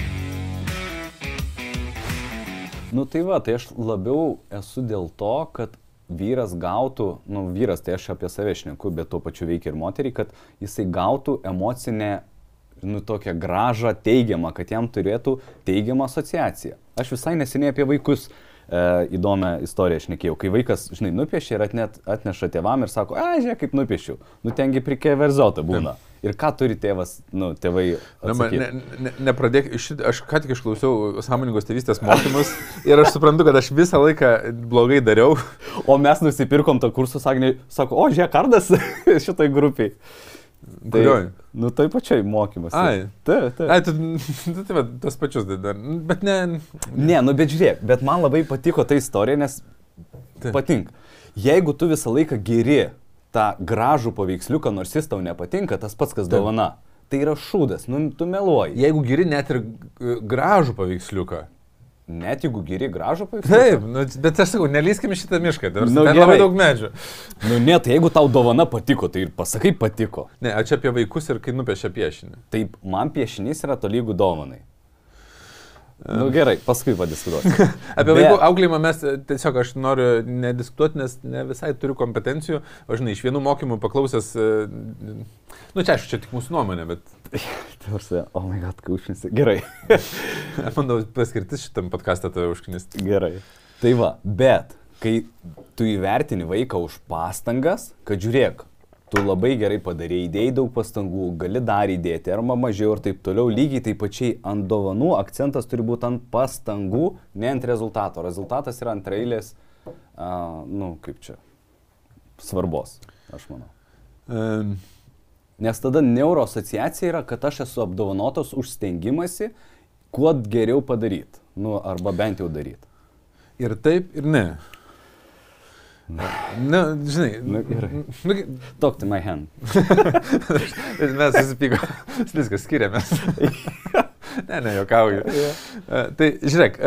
Nu tai va, tai aš labiau esu dėl to, kad vyras gautų, nu vyras tai aš apie save šneku, bet tuo pačiu veikia ir moteriai, kad jisai gautų emocinę, nu tokią gražą teigiamą, kad jam turėtų teigiamą asociaciją. Aš visai neseniai apie vaikus e, įdomią istoriją šnekėjau, kai vaikas, žinai, nupiešia ir atnet, atneša tėvam ir sako, a, žiūrėk, kaip nupiešiau. Nu tengi prikė verzota būna. Ir ką turi tėvas, nu, tėvai. Na, man, atsakyt? ne, ne, nepradėk, šit, aš ką tik išklausiau sąmoningos tėvystės mokymus ir aš suprantu, kad aš visą laiką blogai dariau. O mes nusipirkom tą kursą, sakė, sako, o, žiūrėk, kardas šitoj grupiai. Tai, Kurioj? nu, tai pačiai mokymas. Ai. Taip, taip. Ai, tu, tu tai va, tas pačius dar, bet ne. Ne, nu, bet žiūrėk, bet man labai patiko ta istorija, nes Taip. patink. Jeigu tu visą laiką geri tą gražų paveiksliuką, nors jis tau nepatinka, tas pats, kas dovana, tai yra šūdas, nu, tu meluoji. Jeigu geri net ir e, gražų paveiksliuką. Net jeigu geri gražų paveiksliuką. Taip, nu, bet aš sakau, nelyskim šitą mišką, dar Nu, labai daug medžių. Nu, net jeigu tau dovana patiko, tai ir pasakai patiko. Ne, a čia apie vaikus ir kai nupiešia piešinį. Taip, man piešinys yra tolygų dovanai. Na nu, gerai, paskui padiskutuosiu. Apie vaikų auklėjimą mes e, tiesiog aš noriu nediskutuoti, nes ne visai turiu kompetencijų. O žinai, iš vienų mokymų paklausęs, e, nu čia aišku, čia tik mūsų nuomonė, bet Tarsi, oh my god, kaušinis. Gerai. manau, paskirtis šitam podcast'e tave užknisti. Gerai. Tai va, bet kai tu įvertini vaiką už pastangas, kad žiūrėk, tu labai gerai padarėjai, įdėjai daug pastangų, gali dar įdėti, arba mažiau ir taip toliau, lygiai taip pačiai ant dovanų akcentas turi būti ant pastangų, ne ant rezultato. Rezultatas yra antrailės, uh, nu, kaip čia, svarbos, aš manau. Um, Nes tada neuroasociacija yra, kad aš esu apdovanotas už stengimąsi, kuo geriau padaryti. Nu, arba bent jau daryti. ir taip, ir ne. Na, žinai, Nu, gerai. nu, Talk to my hand. mes susipykom, viskas skiriamės. ne, ne, jokauju. E, Tai žiūrėk,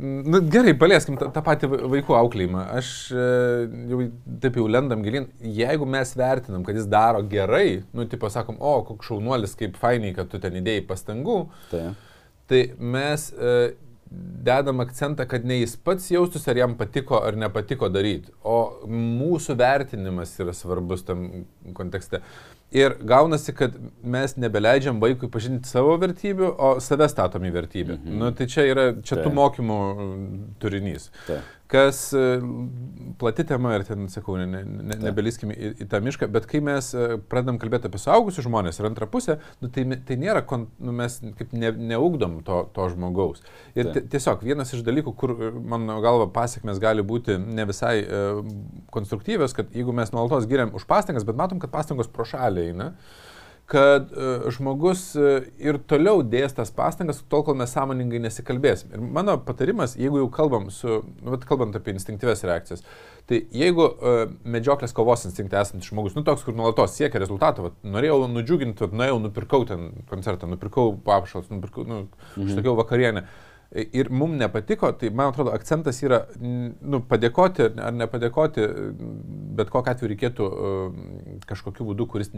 nu, gerai, palieskim tą, tą patį va- vaikų auklėjimą. Aš jau taip jau lendam gilin. Jeigu mes vertinam, kad jis daro gerai, nu, tipo sakom, o, koks šaunuolis, kaip fainiai, kad tu ten įdėjai pastangų, Tai. tai mes e, dedam akcentą, kad ne jis pats jaustųsi, ar jam patiko ar nepatiko daryti, o mūsų vertinimas yra svarbus tam kontekste. Ir gaunasi, kad mes nebeleidžiam vaikui pažinti savo vertybių, o save statom į vertybę. Mhm. Nu, tai čia yra, čia tų Taip. mokymų turinys. Taip. Kas e, plati tema ir ten, sakau, ne, ne, ne, nebeliskime į, į tą mišką, bet kai mes e, pradedam kalbėti apie suaugusius žmonės ir antrą pusę, nu, tai, tai nėra, nu, mes kaip ne, neugdom to, to žmogaus. Ir tiesiog vienas iš dalykų, kur, e, mano galva, pasiekmes gali būti ne visai e, konstruktyvios, kad jeigu mes nuolatos giriam už pastangas, bet matom, kad pastangos pro šalį eina, kad uh, žmogus uh, ir toliau dės tas pastangas, tol kol mes sąmoningai nesikalbėsim. Ir mano patarimas, jeigu jau kalbam su, nu, kalbant apie instinktyves reakcijas, tai jeigu uh, medžioklės kovos instinktą esantis žmogus, nu toks, kur nuolatos siekia rezultato, vat, norėjau nudžiuginti, vat, nuėjau, nupirkau ten koncertą, nupirkau papšalus, nupirkau, nu, mhm. užsakiau vakarienę. Ir mums nepatiko, tai man atrodo akcentas yra, nu, padėkoti ar nepadėkoti, bet kokiu atveju reikėtų uh, kažkokiu būdu, kuris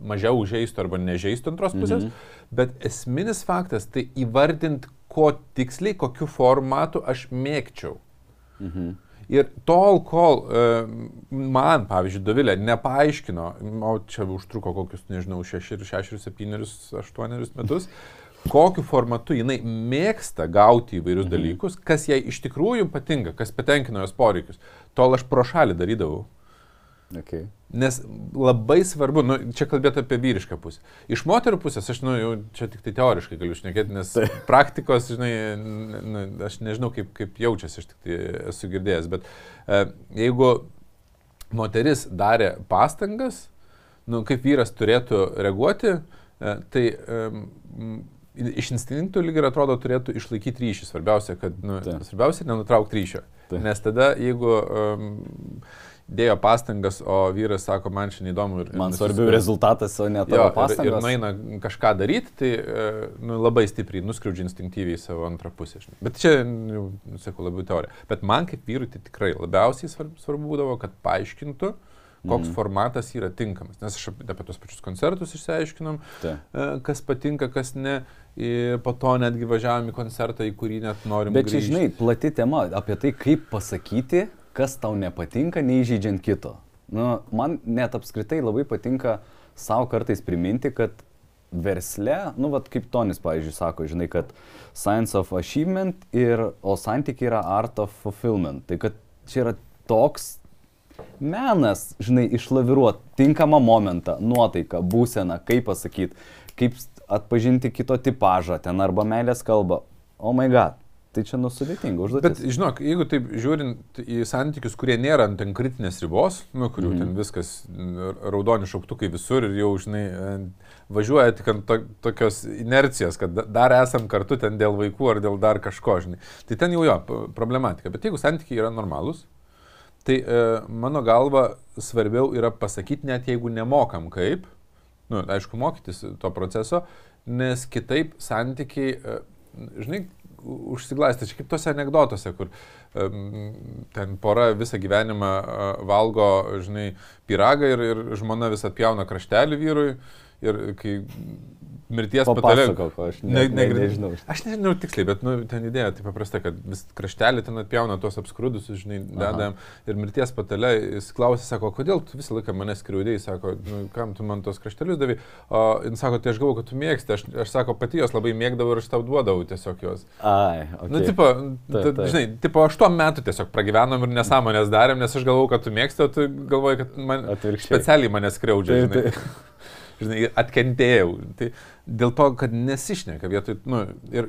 mažiau užžeistų arba nežeistų antros pusės, mhm. bet esminis faktas tai įvardint, ko tiksliai, kokiu formatu aš mėgčiau. Mhm. Ir tol, kol e, man, pavyzdžiui, Dovilė nepaaiškino, o čia užtruko kokius, nežinau, 6, 6 7, 8 metus, kokiu formatu jinai mėgsta gauti įvairius mhm. dalykus, kas jai iš tikrųjų patinka, kas patenkina jos poreikius, tol aš pro šalį darydavau. Okay. Nes labai svarbu, nu, čia kalbėti apie vyrišką pusę. Iš moterų pusės aš, nu, jau čia tik tai teoriškai galiu šnekėti, nes tai. praktikos, žinai, nu, aš nežinau, kaip, kaip jaučiasi, aš tik tai esu girdėjęs, bet e, jeigu moteris darė pastangas, nu, kaip vyras turėtų reaguoti, e, tai e, iš instinktų lyg ir atrodo turėtų išlaikyti ryšį. Svarbiausia, kad, nu, tai. svarbiausia nenutraukti ryšio. Tai. Nes tada, jeigu um, dėjo pastangas, o vyras sako, man čia neįdomu. Ir, man svarbiau rezultatas, o ne tavo jo, pastangas. Ir, ir nueina kažką daryti, tai e, nu, labai stipriai nuskriaudžia instinktyviai savo antrą pusę. Žinai. Bet čia, nu, sakau, labiau teorija. Bet man kaip vyrui tai tikrai labiausiai svarbu, būdavo, kad paaiškintų, koks mm. formatas yra tinkamas. Nes aš apie tos pačius koncertus išsiaiškinom, Ta. E, kas patinka, kas ne. Ir po to netgi važiavom į koncertą, į kurį net norim. Bet čia, žinai, plati tema apie tai, kaip pasakyti, kas tau nepatinka, neįžeidžiant kito. Nu, man net apskritai labai patinka savo kartais priminti, kad versle, nu, vat, kaip Tonis, pavyzdžiui, sako, žinai, kad science of achievement ir, o santykiai yra art of fulfillment. Tai kad čia yra toks menas, žinai, išlaviruoti tinkamą momentą, nuotaiką, būseną, kaip pasakyti, kaip atpažinti kito tipažą ten arba meilės kalbą. Oh my god, Tai čia nusudėtinga užduotis. Bet žinok, jeigu taip žiūrint į santykius, kurie nėra ant ten kritinės ribos, nuo kurių mm. ten viskas raudoni šauktukai visur ir jau, žinai, važiuoja tik ant to, tokios inercijos, kad dar esam kartu ten dėl vaikų ar dėl dar kažko, žinai. Tai ten jau jo problematika. Bet jeigu santykiai yra normalūs, tai e, mano galva svarbiau yra pasakyti, net jeigu nemokam kaip, nu, aišku, mokytis to proceso, nes kitaip santykiai, e, žinai, užsiglastę, čia kaip tose anegdotuose, kur um, ten pora visą gyvenimą uh, valgo, žinai, pyragą ir, ir žmona vis atpjauna kraštelį vyrui ir kai mirties patarė. Aš ne, ne, ne, nežinau. Aš nežinau tiksliai, bet nu, ten idėja taip paprasta, kad vis kraštelį ten atpjauna tuos apskrudusius, žinai, dedam. Ir mirties patarė, jis klausė, sako, kodėl tu visą laiką mane skriaudėjai, sako, nu, kam tu man tos kraštelius davai. O jis sako, tai aš galvoju, kad tu mėgsti, aš, aš sako, pati jos labai mėgdavau ir aš tau duodavau tiesiog jos. Ai, okay. Nu, tipo, ta, ta. žinai, tipo, aš tuo metu tiesiog pragyvenom ir nesąmonės darėm, nes aš galvojau, kad tu mėgsti, o tu galvoji, kad man specialiai mane skriaudžia. Tai, tai žinai, atkentėjau. Tai dėl to, kad nesišneka vietoj, nu, ir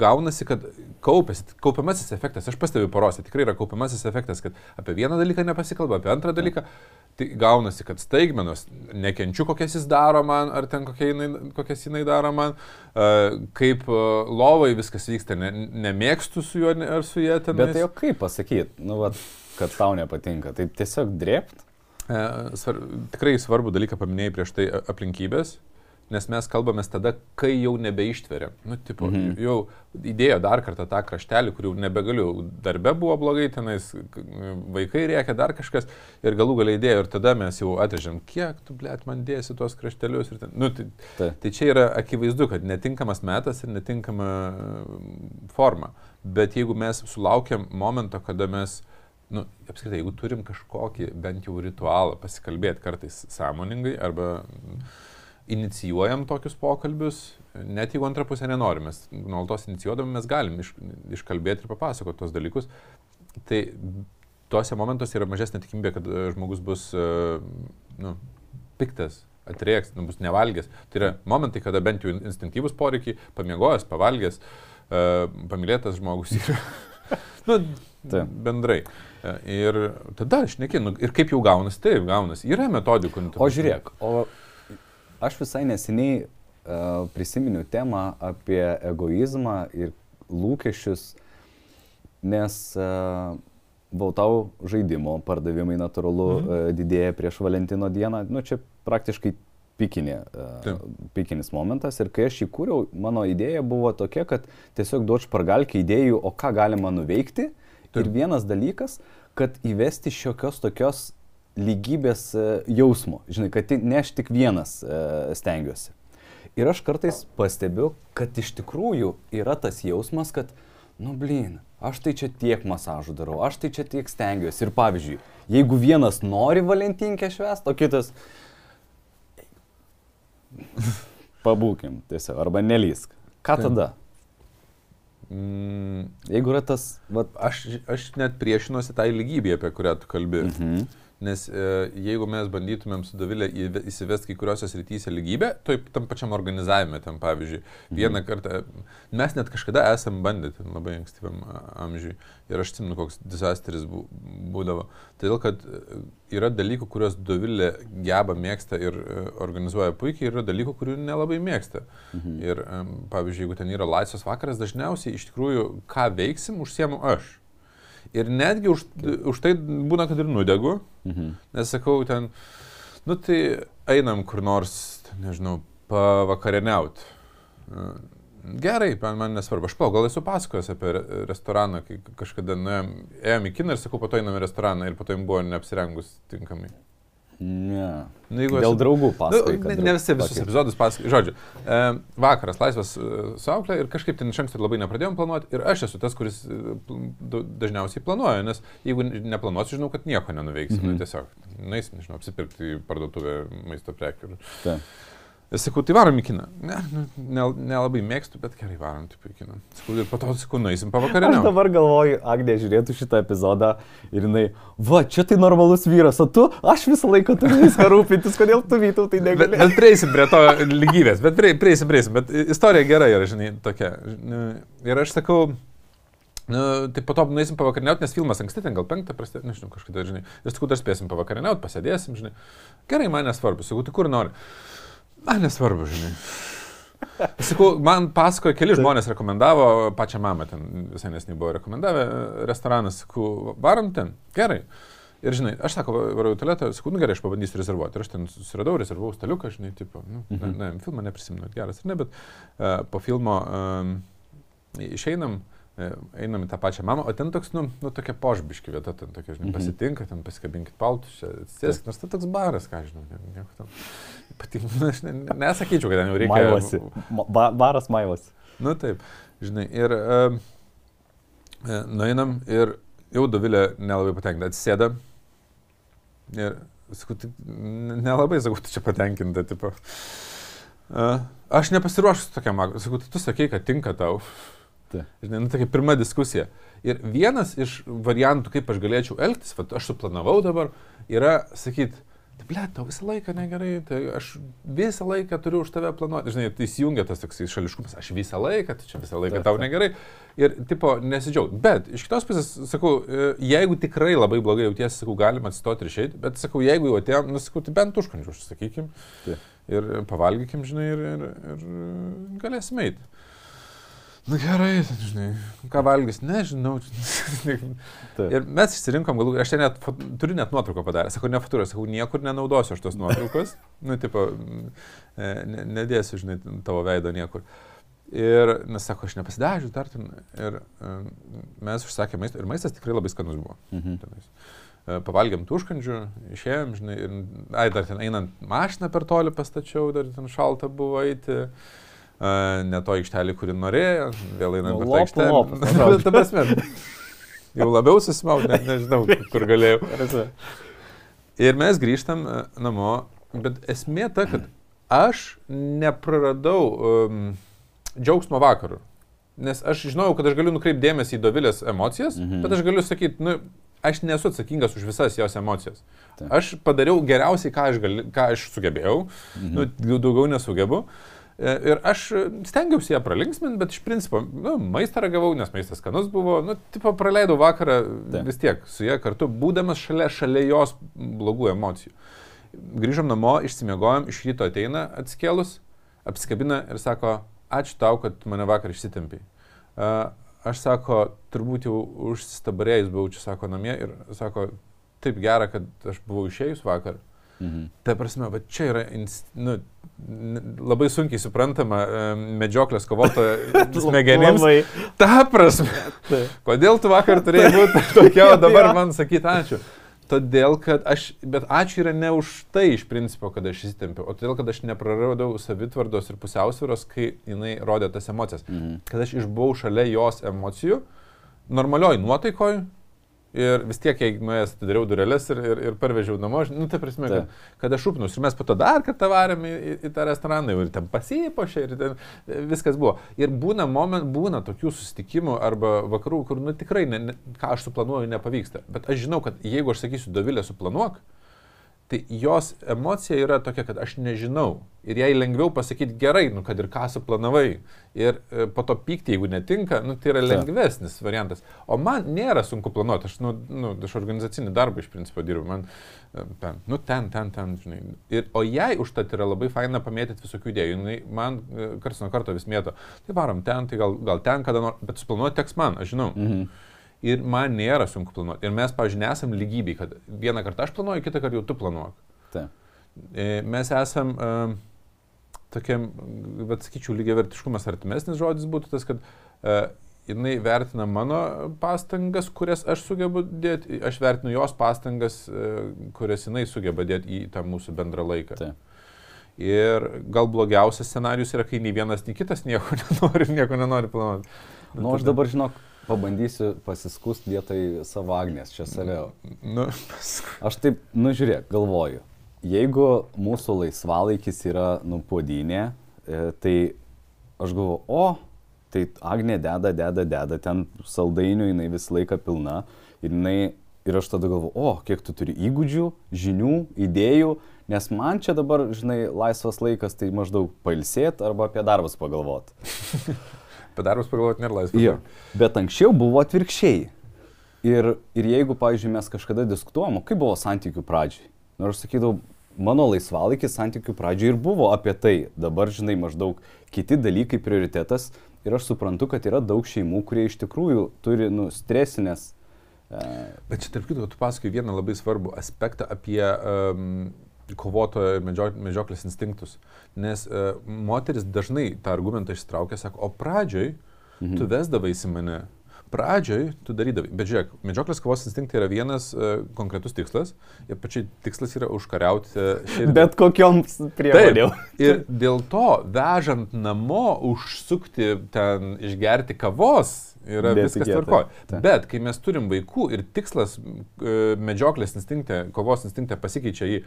gaunasi, kad kaupėsi, kaupiamasis efektas, aš pastebiu porose, tikrai yra kaupiamasis efektas, kad apie vieną dalyką nepasikalba, apie antrą dalyką, tai gaunasi, kad staigmenos, nekenčiu, kokias jis daro man, ar ten jinai, kokias jinai daro man, kaip lovai viskas vyksta, ne, nemėgstu su juo ar su jie ten. Bet tai jau kaip pasakyti, nu, va, kad tau nepatinka, tai tiesiog drept? E, svar, tikrai svarbų dalyką paminėjai prieš tai aplinkybės, nes mes kalbame tada, kai jau nebeištveria. Nu, tipo, mhm. jau įdėjo dar kartą tą kraštelį, kur jau nebegaliu. Darbe buvo blogai, tenais vaikai rėkia, dar kažkas ir galų galiai įdėjo ir tada mes jau atvežėm, kiek tu, blėt, man dėsi tuos kraštelius. Ten, nu, tai, tai. tai čia yra akivaizdu, kad netinkamas metas ir netinkama forma. Bet jeigu mes sulaukiam momento, kada mes uh, nu, apskritai, jeigu turim kažkokį bent jau ritualą pasikalbėti kartais sąmoningai arba inicijuojam tokius pokalbius, net jeigu antrą pusę nenorime, mes nuolatos inicijuodami mes galim iš, iškalbėti ir papasakoti tos dalykus, tai tuose momentuose yra mažesnė tikimybė, kad e, žmogus bus uh, nu, piktas, atrieks, nu, bus nevalgęs. Tai yra momentai, kada bent jau instinktyvus poreikiai, pamiegojęs, pavalgęs, uh, pamilėtas žmogus yra. nu, Ta. bendrai. Ir tada aš nekinu. Ir kaip jau gaunasi, taip gaunasi. Yra metodikų. Nu, o žiūrėk, o aš visai neseniai uh, prisiminiau temą apie egoizmą ir lūkesčius, nes uh, Bautau žaidimo pardavimai natūralu mhm. uh, didėja prieš Valentino dieną. Nu, čia praktiškai pikinė, uh, pikinis momentas. Ir kai aš jį kūriau, mano idėja buvo tokia, kad tiesiog duočiau pargalkį idėjų, o ką galima nuveikti. Uh, Taip. Ir vienas dalykas, kad įvesti šiokios tokios lygybės e, jausmo. Žinai, kad ne aš tik vienas e, stengiuosi. Ir aš kartais pastebiu, kad iš tikrųjų yra tas jausmas, kad, nu blin, aš tai čia tiek masažų darau, aš tai čia tiek stengiuosi. Ir pavyzdžiui, jeigu vienas nori valentinkę švęsti, o kitas... Pabūkim tiesiog, arba nelysk. Ką Taip. tada? Mm, Jeigu yra tas, va, aš, aš net priešinuosi tai lygybė, apie kurią tu kalbi. mhm. Nes e, jeigu mes bandytumėm su Davilė įve- įsivesti kai kuriuose srityse lygybę, tai tam pačiam organizavime, ten pavyzdžiui, Mhm. vieną kartą, mes net kažkada esam bandę, ten labai ankstyvam amžiui, ir aš atsimenu, koks disasteris bū- būdavo. Todėl, kad e, yra dalykų, kuriuos Davilė geba mėgsta ir e, organizuoja puikiai, yra dalykų, kurių nelabai mėgsta. Mhm. Ir pavyzdžiui, jeigu ten yra laisvas vakaras, dažniausiai iš tikrųjų, ką veiksim, užsiemu aš. Ir netgi už, už tai būna, kad ir nudegu, Mhm. Nes sakau, ten, nu tai einam kur nors, nežinau, pavakarieniaut. Gerai, man, man nesvarbu. Aš pau, gal esu pasakojęs apie re restoraną, kai kažkada nuėjom, ėjom į kiną ir sakau, po to einam į restoraną ir po to jums buvo neapsirengus tinkamai. Ne. Nu, jeigu Dėl esu- draugų Nu, pasakoju. ne, ne visi visus epizodus pasakoju. Žodžiu, e, vakaras laisvas e, su auklė ir kažkaip ten iš anksto labai nepradėjom planuoti. Ir aš esu tas, kuris e, dažniausiai planuoja, nes jeigu neplanuosiu, žinau, kad nieko nenuveiksim. Mhm. Mhm. Tiesiog, naisim, nežinau, apsipirkti į parduotuvę maisto prekių. Taip. Ir sakau, tai varom į kiną. Ne, nu, nel- nelabai mėgstu, bet gerai varom taip į kiną. Sakau, ir po to, sakau, nueisim Aš pavakarienę. dabar galvoju, Agnė žiūrėtų šitą epizodą ir jinai, va, čia tai normalus vyras, o tu, aš visą laiką turiu viską rūpintis, kodėl tu vytau tai Bet, negali. bet prieisim prie to lygybės, bet prie, prieisim, prieisim, bet istorija gera yra, žinai, tokia. Nu, Ir aš sakau, nu, tai po to nueisim pavakarieniauti, nes filmas anksti ten gal penktą prasidėjo, nežinau, kažkada, žinai. Ir sakau, dar spėsim pavakarieniauti, pasėdėsim, žinai. Gerai, man nesvarbu, sakau, tai kur nori. Man nesvarbu, žinai. Sakau, man pasakojo, keli žmonės rekomendavo, pačią mamą ten visai nesnį buvo rekomendavę restoraną, sakau, varom ten, gerai. Ir žinai, aš sako, varau į tualetą, sakau, nu gerai, aš pabandysiu rezervuoti. Ir aš ten susiradau, rezervavau staliuką, žinai, tipo, nu, ne, Mhm. ne, filmą neprisimenu, geras ar ne, bet uh, po filmo um, išeinam, e, einam į tą pačią mamą, o ten toks, nu, nu tokia požbiški vieta, ten tokia, žinai, Mhm. pasitinka, ten pasikabinkit paltus, čia sėskit, nors tai toks baras, ką žinau, ne- nieko ten. Patinka, aš ne, ne- nesakyčiau, kad ten jau reikia. Maivosi. Ma- ba- Baras maivosi. Nu taip, žinai, ir um, nueinam ir jau Dovilė nelabai patenkinta, atsisėda ir sakau, tai nelabai, sakau, tu čia patenkinta, tipo. Uh, aš nepasiruošęs tokiam sakau, tai tu sakei, kad tinka tau. Taip. Žinai, nu, tokia pirma diskusija. Ir vienas iš variantų, kaip aš galėčiau elgtis, vat, aš suplanavau dabar, yra sakyti, tai ble, tau visą laiką negerai, tai aš visą laiką turiu už tave planuoti. Žinai, tai įsijungia tas toks šališkumas, aš visą laiką, tai čia visą laiką tau negerai. Ir, tipo, nesidžiaug. Bet iš kitos pusės, sakau, e, jeigu tikrai labai blogai jautiesi, sakau, galima atsistoti ir išeiti, bet sakau, jeigu jau atėjom, nu, sakau, tai bent užkandžių, sakykim. Taip. Ir pavalgykim, žinai, ir, ir, ir galėsim eiti. Nu, gerai, žinai, ką valgys, nežinau. Ir mes išsirinkom, galų, aš čia net, turiu net nuotrauką padarę, sakau, ne fotūrą, sakau, niekur nenaudosiu aš tos nuotraukos, nu, tipo, e, ne, nedėsiu, žinai, tavo veido niekur. Ir, nes sako, aš nepasidažiu dar ten. Ir um, mes užsakėme maistą, ir maistas tikrai labai skanus buvo. Mhm. Tenais. E, Pavalgėm tų užkandžių, išėjom, žinai, ir, ai, dar ten einant mašiną per toli pastačiau, dar ten šalta buvo eiti. Uh, ne to aikštelį, kurį norėjo, vėl einant Nu, per tą aikštelę. lopas, atrodo. Ta prasme, jau labiau susimau, net nežinau, kur galėjau. Ir mes grįžtam e, namo, bet esmė ta, kad aš nepraradau um, džiaugsmo vakarų. Nes aš žinojau, kad aš galiu nukreipti dėmesį į Dovilės emocijas, Mhm. bet aš galiu sakyti, nu, aš nesu atsakingas už visas jos emocijas. Taip. Aš padariau geriausiai, ką aš, gali, ką aš sugebėjau, Mhm. nu, daugiau nesugebu. E, Ir aš stengiausi ją pralinksminti, bet iš principo, nu, maistą ragavau, nes maistas skanus buvo, nu, tipo, praleidau vakarą Taip. vis tiek su ją kartu, būdamas šalia, šalia jos blogų emocijų. Grįžom namo, išsimiegojom, iš ryto ateina atskėlus, apsikabina ir sako, ačiū tau, kad mane vakar išsitempiai. Uh, aš sako, turbūt jau užsistabarėjus buvau čia, sako, namie ir sako, taip gera, kad aš buvau išėjus vakar. Mhm. Ta prasme, va čia yra ins, nu, labai sunkiai suprantama medžioklės kovotoja smegenims. Ta prasme, kodėl tu vakar turėjai būti tokia, o dabar man sakyti ačiū. Todėl, kad aš, bet ačiū yra ne už tai iš principo, kad aš įsitempiau, o todėl, kad aš nepraradau savitvardos ir pusiausvyros, kai jinai rodė tas emocijas. Mhm. Kad aš išbuvau šalia jos emocijų, normalioj nuotaikoj, Ir vis tiek, jei nuėjęs atidariau durelės ir, ir, ir parvežiau namo, nu, tai prasme, kad, kad aš šūpnus. Ir mes po to dar kartą varėm į, į, į tą restoraną ir ten pasipošė ir ten viskas buvo. Ir būna, moment, būna tokių susitikimų arba vakarų, kur, nu, tikrai, ne, ne, ką aš suplanuoju, nepavyksta. Bet aš žinau, kad jeigu aš sakysiu, Dovilė, suplanuok, tai jos emocija yra tokia, kad aš nežinau. Ir jai lengviau pasakyti gerai, nu, kad ir ką suplanavai. Ir e, po to pykti, jeigu netinka, nu, tai yra lengvesnis Ta. variantas. O man nėra sunku planuoti. Aš, nu, nu, aš organizacinį darbą iš principo dirbu. Man, e, ten, nu, ten, ten, ten, žinai. Ir, o jai užtat yra labai faina pamėtyti visokių idėjų. Jis man e, karts nuo karto vis mėto. Tai varom ten, tai gal, gal ten, kada nors. Bet suplanuoti teks man, aš žinau. Mhm. Ir man nėra sunku planuoti. Ir mes, pavyzdžiui, nesam lygybei, kad vieną kartą aš planuoju, kitą kartą jau tu planuok. Ta. E, mes esam uh, tokiam, bet sakyčiau, lygiai vertiškumas artimesnis žodis būtų tas, kad uh, jinai vertina mano pastangas, kurias aš sugebu dėti, aš vertinu jos pastangas, uh, kurias jinai sugeba dėti į tą mūsų bendrą laiką. Ta. Ir gal blogiausias scenarius yra, kai nei vienas, nei kitas nieko nenori, nieko nenori planuoti. Na, nu, aš dabar žinok, pabandysiu pasiskust vietoj savo Agnės, čia save. Nu, aš taip, nu žiūrėk, galvoju, jeigu mūsų laisvalaikis yra nupodinė, e, tai aš galvoju, o, tai Agnė deda, deda, deda, ten saldainių jinai visą laiką pilna ir, jinai, ir aš tada galvoju, o, kiek tu turi įgūdžių, žinių, idėjų, nes man čia dabar, žinai, laisvas laikas, tai maždaug pailsėti arba apie darbus pagalvoti. Apie darbus pagalvoti nėra laisvas. Jo. Bet anksčiau buvo atvirkščiai. Ir, ir jeigu, pavyzdžiui, mes kažkada diskutuojam, kaip buvo santykių pradžiai. Nors sakydavau, mano laisvalaikis santykių pradžiai ir buvo apie tai. Dabar, žinai, maždaug kiti dalykai prioritetas. Ir aš suprantu, kad yra daug šeimų, kurie iš tikrųjų turi, nu, stresinės. Uh... Bet čia, tarp kitko, tu pasakai vieną labai svarbų aspektą apie um, kovotojo medžio, medžioklės instinktus. Nes uh, moteris dažnai tą argumentą ištraukia, sako, o pradžioj mhm. tu vesdavaisi mane, pradžioj tu darydavai. Bet žiūrėk, medžioklės kovos instinktai yra vienas uh, konkretus tikslas ir pačiai tikslas yra užkariauti širdį. Bet kokiom priemonėm. Ir dėl to, vežant namo, užsukti ten, išgerti kavos, yra Bet viskas tvarkoje. Bet kai mes turim vaikų ir tikslas uh, medžioklės instinkte, kovos instinkte pasikeičia į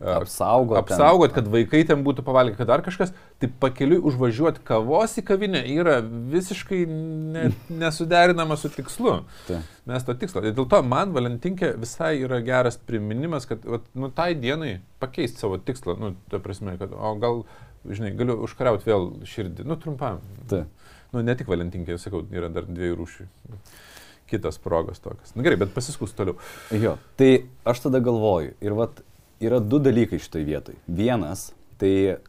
apsaugot. Apsaugot, kad vaikai ten būtų pavalgę, kad dar kažkas, tai pakeliui užvažiuoti kavos į kavinę yra visiškai ne, nesuderinama su tikslu. Ta. Mes to tikslo. Ir dėl to man Valentinkė visai yra geras priminimas, kad vat, nu, tai dienai pakeisti savo tikslą. Nu, ta prasme, kad, o gal, žinai, galiu užkariauti vėl širdį. Nu, trumpam. Ta. Nu, ne tik Valentinkė, sakau, yra dar dviejų rūšių kitas progas tokias. Na gerai, bet pasiskus toliau. Jo, tai aš tada galvoju ir vat yra du dalykai šitoj vietoj. Vienas, tai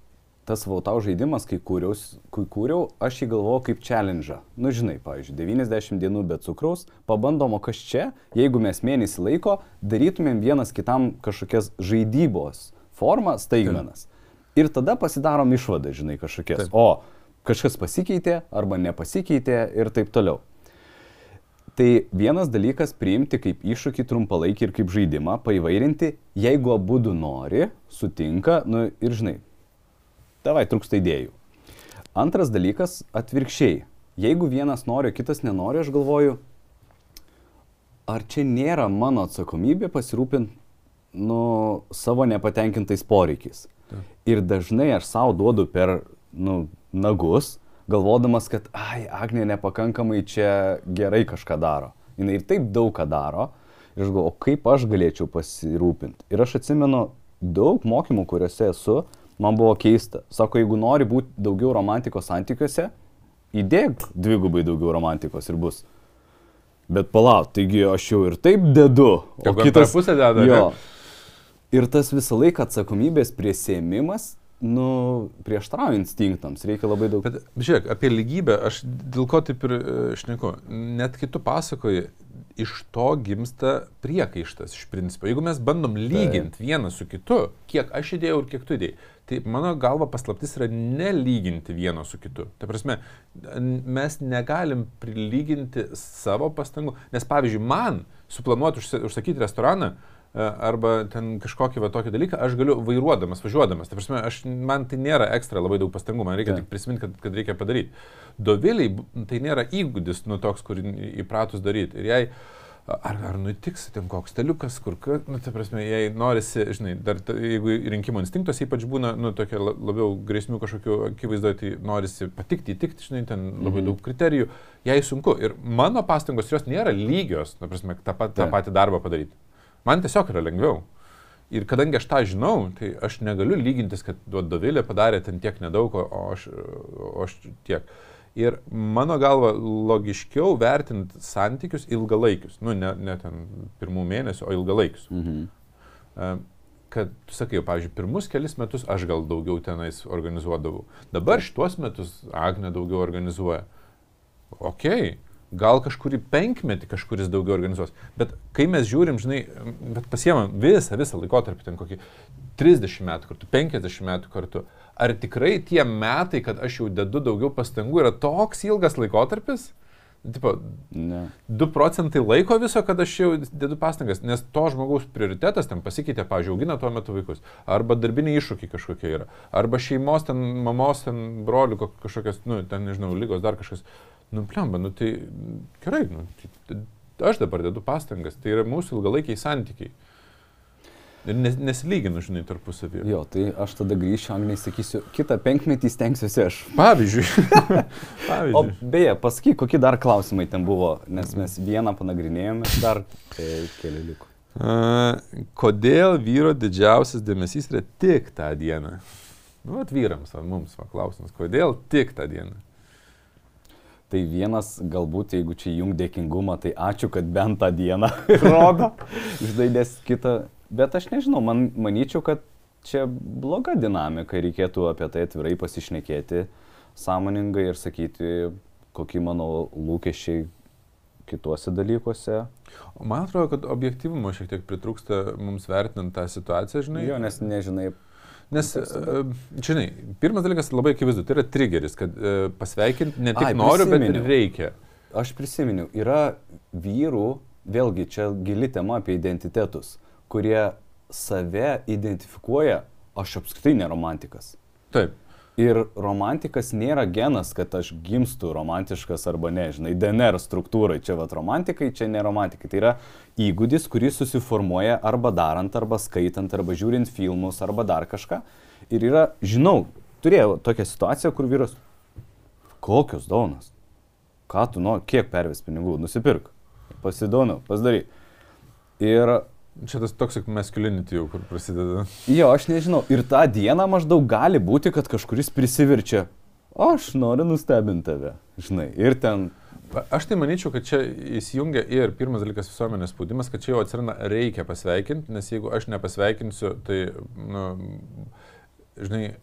tas vautau žaidimas, kai kūriau, kai kūriau, aš jį galvojau kaip challenge. Nu, žinai, pavyzdžiui, 90 dienų be cukraus, pabandom, o kas čia, jeigu mes mėnesį laiko darytumėm vienas kitam kažkokias žaidybos formą, staigmenas. Ir tada pasidarom išvadą, žinai, kažkokias. Taip. O kažkas pasikeitė arba nepasikeitė ir taip toliau. Tai vienas dalykas priimti kaip iššūkį trumpalaikį ir kaip žaidimą, paivairinti, jeigu abu du nori, sutinka, nu ir žinai, tavai trūksta idėjų. Antras dalykas atvirkščiai. Jeigu vienas nori, kitas nenori, aš galvoju, ar čia nėra mano atsakomybė pasirūpinti nu, savo nepatenkintais poreikiais. Ta. Ir dažnai aš savo duodu per nu, nagus, galvodamas, kad, ai, Agnė nepakankamai čia gerai kažką daro. Jis ir taip daug ką daro. Ir aš galvoju, o kaip aš galėčiau pasirūpinti. Ir aš atsimenu daug mokymų, kuriuose esu, man buvo keista. Sako, jeigu nori būti daugiau romantikos santykiuose, įdėk dvigubai daugiau romantikos ir bus. Bet palauk, taigi aš jau ir taip dedu. O kitas pusė deda. Jo. Ir tas visą laiką atsakomybės prisėmimas nu, prieštrauja instinktams, reikia labai daug. Bet žiūrėk, apie lygybę, aš dėl ko taip ir e, šneku, net kitų pasakoji, iš to gimsta priekaištas iš principo. Jeigu mes bandom lyginti tai. vieną su kitu, kiek aš įdėjau ir kiek tu įdėjai, tai mano galva paslaptis yra nelyginti vieno su kitu. Tai prasme, mes negalim prilyginti savo pastangų, nes pavyzdžiui, man suplanuoti užsakyti restoraną, e, arba ten kažkokį va tokį dalyką, aš galiu vairuodamas, važiuodamas. Tai prasme, aš, man tai nėra ekstra labai daug pastangų, man reikia Taip. tik prisiminti, kad, kad reikia padaryti. Doviliai tai nėra įgūdis, nu toks, kur įpratus daryti. Ir jai, ar, ar nutiks ten koks steliukas, kur, nu, tai prasme, jei norisi, žinai, dar ta, jeigu rinkimo instinktas ypač būna, nu, tokia la- labiau grėsmių kažkokių akivaizdoje, tai norisi patikti, įtikti, žinai, ten labai Mhm. daug kriterijų, jai sunku. Ir mano pastangos jos nėra lygios, na, prasme, tą, pat, tą patį darbą padaryti. Man tiesiog yra lengviau. Ir kadangi aš tą žinau, tai aš negaliu lygintis, kad Dovilė padarė ten tiek nedaug, o aš, o aš tiek. Ir mano galva logiškiau vertinti santykius ilgalaikius, nu ne, ne ten pirmų mėnesių, o ilgalaikius. Mhm. E, Kad, tu sakai, jau, pavyzdžiui, pirmus kelis metus aš gal daugiau tenais organizuodavau. Dabar šituos metus Agne daugiau organizuoja. Ok, gal kažkurį penkmetį kažkuris daugiau organizuos. Bet kai mes žiūrim, žinai, bet pasiemam visą, visą laikotarpį, ten kokį 30 metų kartu, 50 metų kartu, ar tikrai tie metai, kad aš jau dedu daugiau pastangų, yra toks ilgas laikotarpis? Tipo, Ne. 2 procentai laiko viso, kad aš jau dedu pastangas, nes to žmogaus prioritetas ten pasikeitė, pavyzdžiui, augina tuo metu vaikus, arba darbiniai iššūkiai kažkokie yra, arba šeimos ten, mamos ten, brolių ko- kažkokios, nu, ten, nežinau, lygos, dar kažkas. Nu, plemba, nu tai gerai, nu, tai aš dabar dedu pastangas, tai yra mūsų ilgalaikiai santykiai. Ir nes, nesilyginu, žinai, tarpusavį. Jo, tai aš tada grįšiu, Agnai, sakysiu, kitą penkmetį stengsiuosi aš. Pavyzdžiui. O Pavyzdžiui. beje, pasakyk, kokie dar klausimai ten buvo, nes mes vieną panagrinėjome, dar e, keli liko. A, kodėl vyro didžiausias dėmesys yra tik tą dieną? Nu, vat vyrams, va, mums, va, klausimas, kodėl tik tą dieną? Tai vienas, galbūt, jeigu čia jung dėkingumą, tai ačiū, kad bent tą dieną rodo. Žinai, nes kitą. Bet aš nežinau, man manyčiau, kad čia bloga dinamika ir reikėtų apie tai atvirai pasišnekėti sąmoningai ir sakyti, kokie mano lūkesčiai kituose dalykuose. Man atrodo, kad objektivumo šiek tiek pritrūksta mums vertinant tą situaciją, žinai. Jo, nes nežinai. Nes, e, žinai, pirmas dalykas labai akivaizdu, tai yra triggeris, kad e, pasveikinti ne tik Ai, noriu, bet ir reikia. Aš prisiminiau, yra vyrų, vėlgi čia gili tema apie identitetus, kurie save identifikuoja, aš apskritai neromantikas. Taip. Ir romantikas nėra genas, kad aš gimstu romantiškas arba ne, žinai, DNR struktūrai. Čia vat romantikai, čia ne romantikai. Tai yra įgūdis, kuris susiformuoja arba darant, arba skaitant, arba žiūrint filmus, arba dar kažką. Ir yra, žinau, turėjau tokią situaciją, kur vyras, kokios daunas, ką tu nori, kiek perves pinigų, nusipirk, pasidonau, pasidaryk. Ir Čia tas toxic masculinity jau kur prasideda. Jo, aš nežinau. Ir tą dieną maždaug gali būti, kad kažkuris prisiverčia. Aš noriu nustebinti tave. Žinai. Ir ten. Aš tai manyčiau, kad čia įsijungia ir pirmas dalykas visuomenės spaudimas, kad čia jau atsiranda reikia pasveikinti, nes jeigu aš nepasveikinsiu, tai, nu, žinai,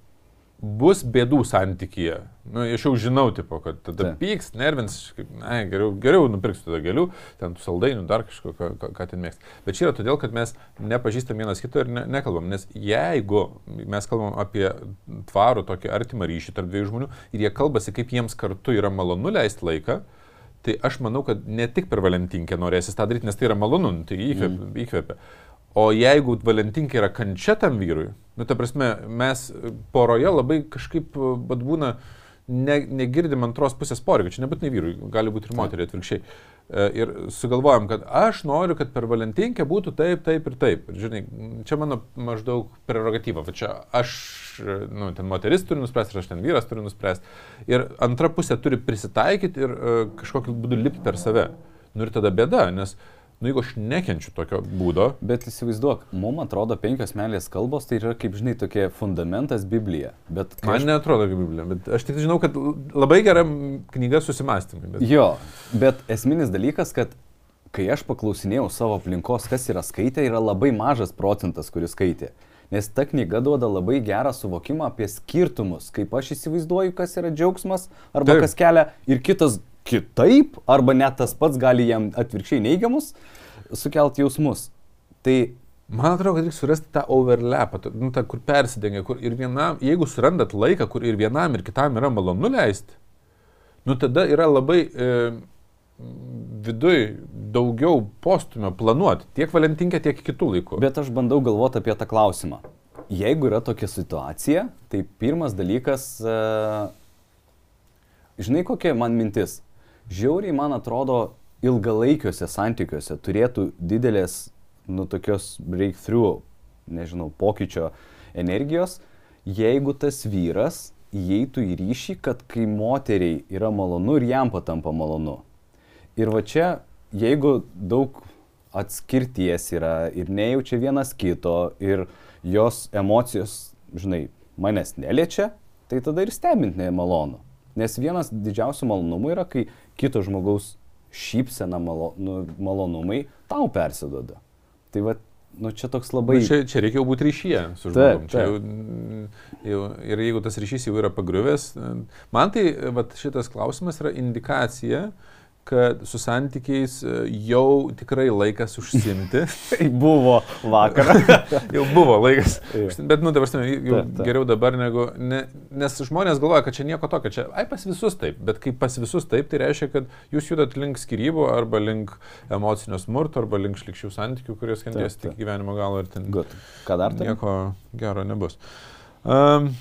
bus bėdų santykyje. Nu, aš jau žinau, tipo, kad tada Taip. pyks, nervins, kaip, na, geriau, geriau nupirksiu tada gėlių, ten tų saldainių, dar kažko, ką, ką, ką ten mėgsti. Bet čia yra todėl, kad mes nepažįstam vienas kito ir ne, nekalbam, nes jeigu mes kalbam apie tvarų tokį artimą ryšį tarp dviejų žmonių ir jie kalbasi, kaip jiems kartu yra malonu leisti laiką, Tai aš manau, kad ne tik per Valentinkę norėsis tą daryti, nes tai yra malonu, nu, tai įkvepia. Mm. įkvepia. O jeigu Valentinkė yra kančia tam vyrui, nu, ta prasme, mes poroje labai kažkaip, bet būna, ne, negirdim antros pusės poreikio, čia nebūtinai vyrui, gali būti ir moteriai atvirkščiai. E, Ir sugalvojam, kad aš noriu, kad per Valentinkę būtų taip, taip ir taip. Ir, žinai, čia mano maždaug prerogatyva, va čia aš, nu, ten moteris turi nuspręsti, ir aš ten vyras turi nuspręsti. Ir antra pusė turi prisitaikyti ir uh, kažkokiu būdu lipti per save. Nu ir tada bėda, nes, nu jeigu aš nekenčiu tokio būdo, Bet įsivaizduok, mums atrodo penkios meilės kalbos, tai yra kaip žinai tokie fundamentas Biblija. Bet man aš- netrodo kaip Biblija, bet aš tik žinau, kad labai gera knyga susimastymai. Bet... Jo, bet esminis dalykas, kad kai aš paklausinėjau savo aplinkos, kas yra skaitę, yra labai mažas procentas, kuris skaitė. Nes ta knyga duoda labai gerą suvokimą apie skirtumus, kaip aš įsivaizduoju, kas yra džiaugsmas, arba. Taip. kas kelia ir kitas kitaip, arba net tas pats gali jam atvirkščiai neigiamus sukelt jausmus. Tai Man atrodo, kad reikia surasti tą overlapą, tą- nu, tą, kur persidengia, kur ir vienam, jeigu surandat laiką, kur ir vienam, ir kitam yra malonu leisti, nu tada yra labai, e, viduj daugiau postumio planuoti tiek valentinkę, tiek kitų laikų. Bet aš bandau galvoti apie tą klausimą. Jeigu yra tokia situacija, tai pirmas dalykas, e, žinai kokia man mintis? Žiauriai man atrodo ilgalaikiuose santykiuose turėtų didelės, nu tokios breakthrough, nežinau, pokyčio energijos, jeigu tas vyras įeitų į ryšį, kad kai moteriai yra malonu ir jam patampa malonu. Ir va čia, jeigu daug atskirties yra ir nejaučia vienas kito ir jos emocijos, žinai, manęs neliečia, tai tada ir stebint nemalonu. Nes vienas didžiausių malonumų yra, kai kito žmogaus šypsena malo, nu, malonumai tau persidoda. Tai va nu, čia toks labai... Nu, čia, čia reikia būti ryšyje su žmogumi. Jau, jau, ir jeigu tas ryšys jau yra pagriuvęs, man tai vat, šitas klausimas yra indikacija, kad su santykiais e, jau tikrai laikas užsimti. tai buvo vakar. jau buvo laikas. Bet, nu, dabar, jau ta, ta. geriau dabar negu, ne, nes žmonės galvoja, kad čia nieko tokio, čia, ai, pas visus taip, bet kai pas visus taip, tai reiškia, kad jūs judat link skirybų arba link emocinio smurto arba link šlikščių santykių, kuriuos kentės tik gyvenimo galo ir ten. Good. Ką dar tai? Nieko gero nebus. Um,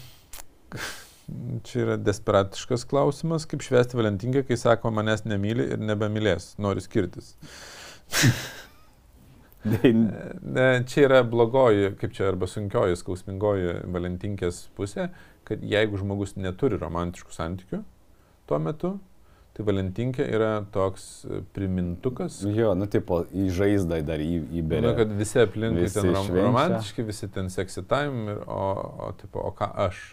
Čia yra desperatiškas klausimas, kaip švesti Valentinkę, kai sako, manęs nemyli ir nebemylės, nori skirtis. ne, čia yra blogoji, kaip čia, arba sunkioji, skausmingoji Valentinkės pusė, kad jeigu žmogus neturi romantiškų santykių tuo metu, tai Valentinkė yra toks primintukas. Jo, nu, tipo, į žaizdą dar į, įberė. Na, kad visi aplinkui ten rom, romantiški, visi ten ir, o, o, tipo, o ką aš?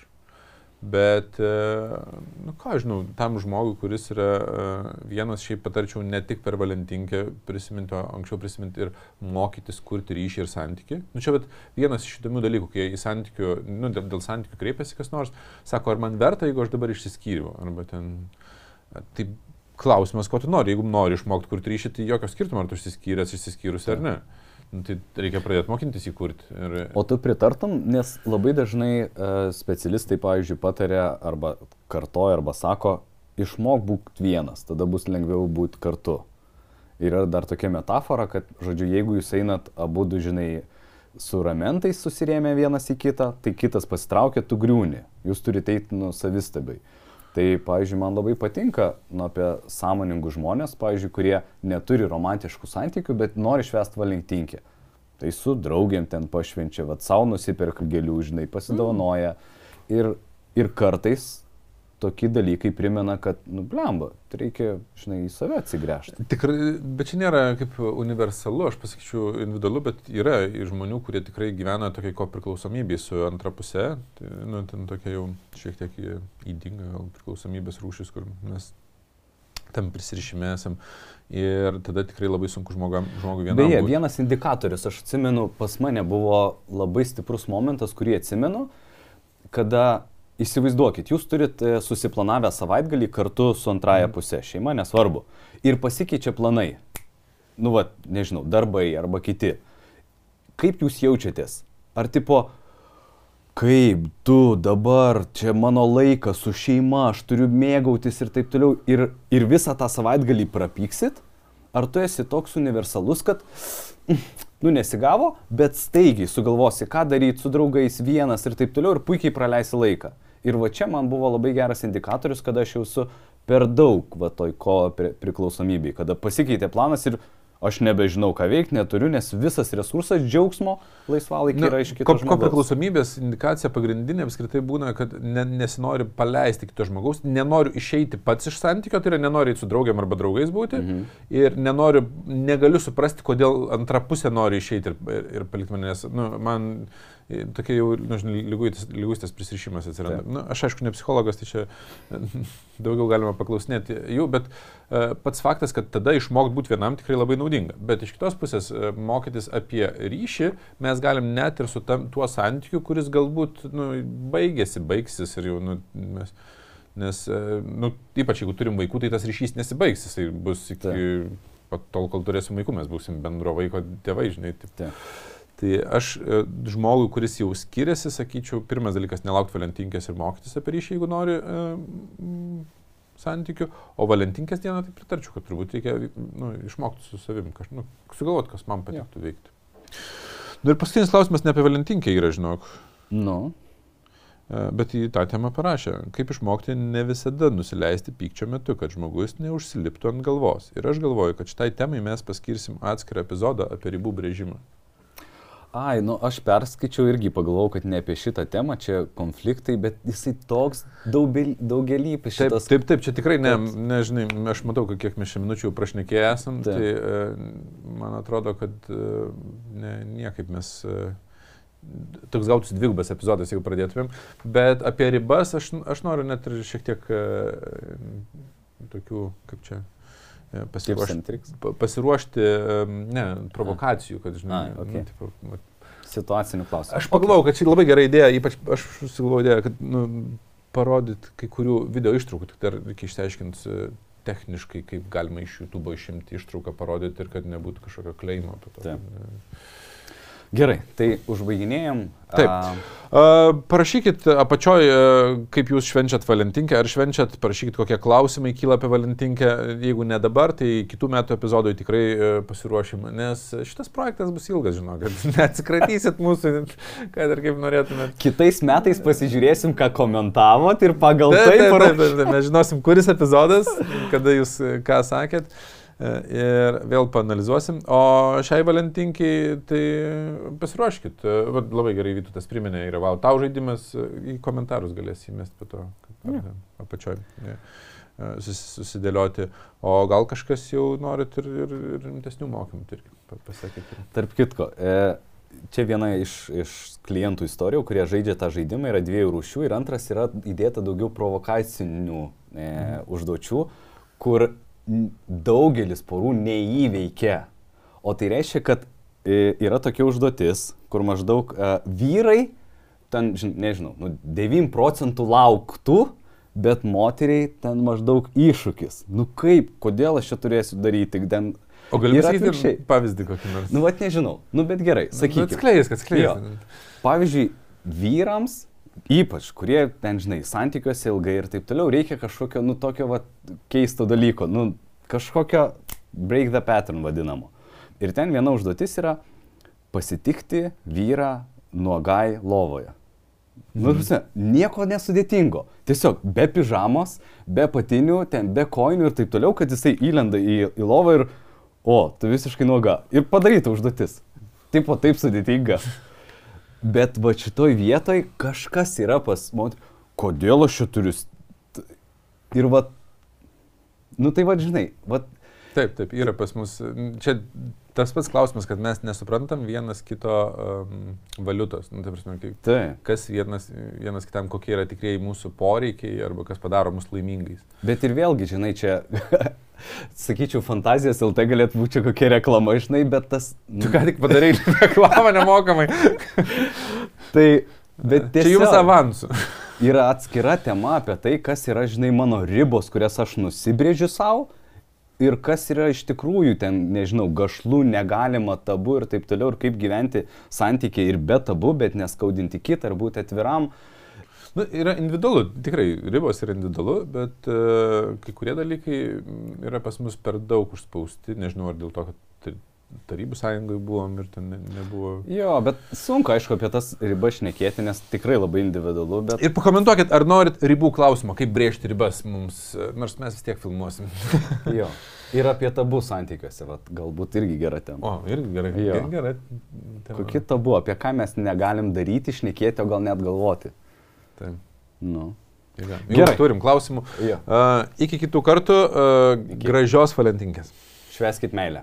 Bet, e, nu ką žinau, tam žmogui, kuris yra e, vienas, šiaip patarčiau ne tik per Valentinkę prisiminti, o anksčiau prisiminti ir mokytis kurti ryšį ir santyki. Nu čia bet vienas iš įdomių dalykų, kai į santykių, nu dėl, dėl santykių kreipiasi kas nors, sako, ar man verta, jeigu aš dabar išsiskyriu, arba ten, tai klausimas, ko tu nori, jeigu nori išmokti kurti ryšį, tai jokio skirtumo, ar tu išsiskyręs, išsiskyrus ar ne. Ja. Nu, tai reikia pradėti mokintis įkurti. Ir... O tu pritartum, nes labai dažnai uh, specialistai, pavyzdžiui, patarė arba kartoja arba sako, išmok būti vienas, tada bus lengviau būti kartu. Ir yra dar tokia metafora, kad, žodžiu, jeigu jūs einat abu, du, žinai, su ramentais susirėmę vienas į kitą, tai kitas pasitraukia, tu griūni. Jūs turite eiti nu savistabai. Tai, pavyzdžiui, man labai patinka nu, apie sąmoningus žmonės, pavyzdžiui, kurie neturi romantiškų santykių, bet nori švęsti valentinkę. Tai su draugiam ten pašvenčia, vad savo nusipirka gėlių, žinai, pasidovanoja. Mm. Ir, ir kartais tokie dalykai primena, kad, nu, blemba, reikia, žinai, į save atsigręžti. Tikrai, bet čia nėra kaip universalu, aš pasakyčiau individualu, bet yra žmonių, kurie tikrai gyvena tokiai ko priklausomybei su antra pusė, tai, nu, ten tokia jau šiek tiek įdinga gal priklausomybės rūšis, kur mes tam prisirišime esam. Ir tada tikrai labai sunku žmogam, žmogui vienam. Beje, būt. vienas indikatorius, aš atsimenu, pas mane buvo labai stiprus momentas, kurį atsimenu, kada Įsivaizduokit, jūs turit e, susiplanavę savaitgalį kartu su antraja mhm. pusė, šeima nesvarbu. Ir pasikeičia planai. Nu, va, nežinau, darbai arba kiti. Kaip jūs jaučiatės? Ar tipo, kaip tu dabar, čia mano laikas su šeima, aš turiu mėgautis ir taip toliau. Ir, ir visą tą savaitgalį prapyksit? Ar tu esi toks universalus, kad nu nesigavo, bet staigiai sugalvosi, ką daryti su draugais vienas ir taip toliau ir puikiai praleisi laiką. Ir va čia man buvo labai geras indikatorius, kada aš jau su per daug va toj ko priklausomybei, kada pasikeitė planas ir aš nebežinau, ką veikti, neturiu, nes visas resursas džiaugsmo laisvalaikį yra iš kito ko, žmogaus. Ko priklausomybės indikacija pagrindinė apskritai būna, kad ne, nesinori paleisti kito žmogaus, nenoriu išeiti pats iš santykio, tai yra nenoriu su draugiam arba draugais būti mhm. ir nenoriu, negaliu suprasti, kodėl antra pusė nori išeiti ir, ir, ir palikti manęs. Nu, man tokia jau, nu, žinai, lygustės prisirišimas atsiranda. Na, nu, aš aišku, ne psichologas, tai čia daugiau galima paklausinėti jų, bet uh, pats faktas, kad tada išmokti būti vienam tikrai labai naudinga. Bet iš kitos pusės, uh, mokytis apie ryšį mes galim net ir su tam, tuo santykiu, kuris galbūt nu, baigėsi, baigsis ir jau, nu, mes, nes, uh, nu, ypač jeigu turim vaikų, tai tas ryšys nesibaigs, jisai bus iki... Ta. Tol, kol turėsim vaikų, mes būsim bendro vaiko tėvai, žinai. Taip. Ta. Tai aš e, žmogui, kuris jau skiriasi, sakyčiau, pirmas dalykas - nelaukti valentinkės ir mokytis apie ryšį, jeigu nori e, santykių, o valentinkės dieną tai pritarčiau, kad turbūt reikia nu, išmokti su savim, kaž, nu, sugalvoti, kas man patiktų ja. veikti. Nu ir paskutinis klausimas ne apie valentinkę yra, žinok. Nu. E, bet į tą temą parašė, kaip išmokti ne visada nusileisti pykčio metu, kad žmogus neužsiliptų ant galvos. Ir aš galvoju, kad šitai temai mes paskirsim atskirą epizodą apie ribų brėžimą. Ai, nu aš perskaičiau irgi pagalvojau, kad ne apie šitą temą, čia konfliktai, bet jisai toks daugelypis šitas. Taip, taip, taip, čia tikrai, ne, nežinai, aš matau, kiek mes šią minučių prašnekėję esam, taip. tai e, man atrodo, kad e, ne, niekaip mes e, toks gautųsi dvigubas epizodas, jeigu pradėtumėm, bet apie ribas aš, aš noriu net ir šiek tiek tokių, kaip čia, pasiruošti, pasiruošti ne, provokacijų, kad, žinai, A, okay. nu, tipo, situacinių klausimų. Aš pagalvojau, kad čia labai gera idėja, ypač aš susigalvojau idėją, kad nu, parodyti kai kurių video ištraukų, tik dar reikia išsiaiškinti e, techniškai, kaip galima iš YouTube išimti ištrauką, parodyti ir kad nebūtų kažkokio kleimo. Gerai, tai užbaiginėjom. Taip. A, parašykit apačioj, kaip jūs švenčiat Valentinkę, ar švenčiat, parašykit, kokie klausimai kyla apie Valentinkę. Jeigu ne dabar, tai kitų metų epizodui tikrai pasiruošim, nes šitas projektas bus ilgas, žinau, kad neatsikratysit mūsų, kad ir kaip norėtumėt. Kitais metais pasižiūrėsim, ką komentavot ir pagal taip, tai... Taip, mes žinosim, kuris epizodas, kada jūs ką sakėt. E, ir vėl panalizuosim. O šiai valentinkiai, tai pasiruoškit. E, labai gerai Vytutas priminė, yra wow, tau žaidimas, e, į komentarus galės įmesti po to, apačioj. Ja. Susidėlioti. O gal kažkas jau norit ir, ir, ir rimtesnių mokymų, irgi pasakyti. Tarp kitko, čia viena iš, iš klientų istorijų, kurie žaidžia tą žaidimą, yra dviejų rūšių ir antras yra įdėta daugiau provokacinių e, mhm. užduočių, kur daugelis porų neįveikia. O tai reiškia, kad e, yra tokia užduotis, kur maždaug uh, vyrai, ten, nežinau, nu, 9 procentų lauktų, bet moteriai ten maždaug iššūkis. Nu kaip, kodėl aš čia turėsiu daryti? Ten, o gali pasakyti pavyzdį kokį nors? Nu, vat nežinau. Nu, bet gerai, sakyk. Atskleisk, atskleisk. Pavyzdžiui, vyrams ypač, kurie ten, žinai, santykiuose ilgai ir taip toliau, reikia kažkokio, nu, tokio, va, keisto dalyko, nu, kažkokio break the pattern vadinamo. Ir ten viena užduotis yra pasitikti vyrą nuogai lovoje. Nu, mm. nieko nesudėtingo. Tiesiog be pižamos, be patinių, ten be koinių ir taip toliau, kad jisai įlenda į, į lovą ir, o, tu visiškai nuoga. Ir padaryta užduotis. Taip, o taip sudėtinga. Bet va šitoj vietoj kažkas yra pas moterį. Kodėl aš čia turiu... Ir va... Nu tai va, žinai, va... Taip, taip, yra pas mus. Čia tas pats klausimas, kad mes nesuprantam vienas kito um, valiutos. Nu, tai prasme, kaip, tai. Kas vienas, vienas kitam, kokie yra tikrieji mūsų poreikiai arba kas padaro mus laimingais. Bet ir vėlgi, žinai, čia, sakyčiau, fantazijas LT galėtų būti kokia reklama, žinai, bet tas... Tu ką tik padarai reklamą nemokamai. tai, bet tiesiog... Čia jums avansų. yra atskira tema apie tai, kas yra, žinai, mano ribos, kurias aš nusibrėžiu savo ir kas yra iš tikrųjų ten, nežinau, gašlų, negalima, tabu ir taip toliau, ir kaip gyventi santykiai ir be tabu, bet neskaudinti kitą ir būti atviram. Nu, yra individualu, tikrai ribos yra individualu, bet uh, kai kurie dalykai yra pas mus per daug užspausti, nežinau ar dėl to, kad Tarybų sąjungai buvom ir ten ne, nebuvo. Jo, bet sunku, aišku, apie tas ribas šnekėti, nes tikrai labai individualu. Bet... Ir pakomentuokit, ar norit ribų klausimą, kaip brėžti ribas mums, nors mes vis tiek filmuosim. jo. Ir apie tabų santykiuose, vat, galbūt irgi gera tema. O, irgi gera, jo. gera tema. Kokie tabu, apie ką mes negalim daryti, šnekėti, o gal net galvoti. Taip. Nu. Gerai, turim klausimų. Uh, iki kitų kartų, uh, iki. gražios valentinkės. Šveskit meilę.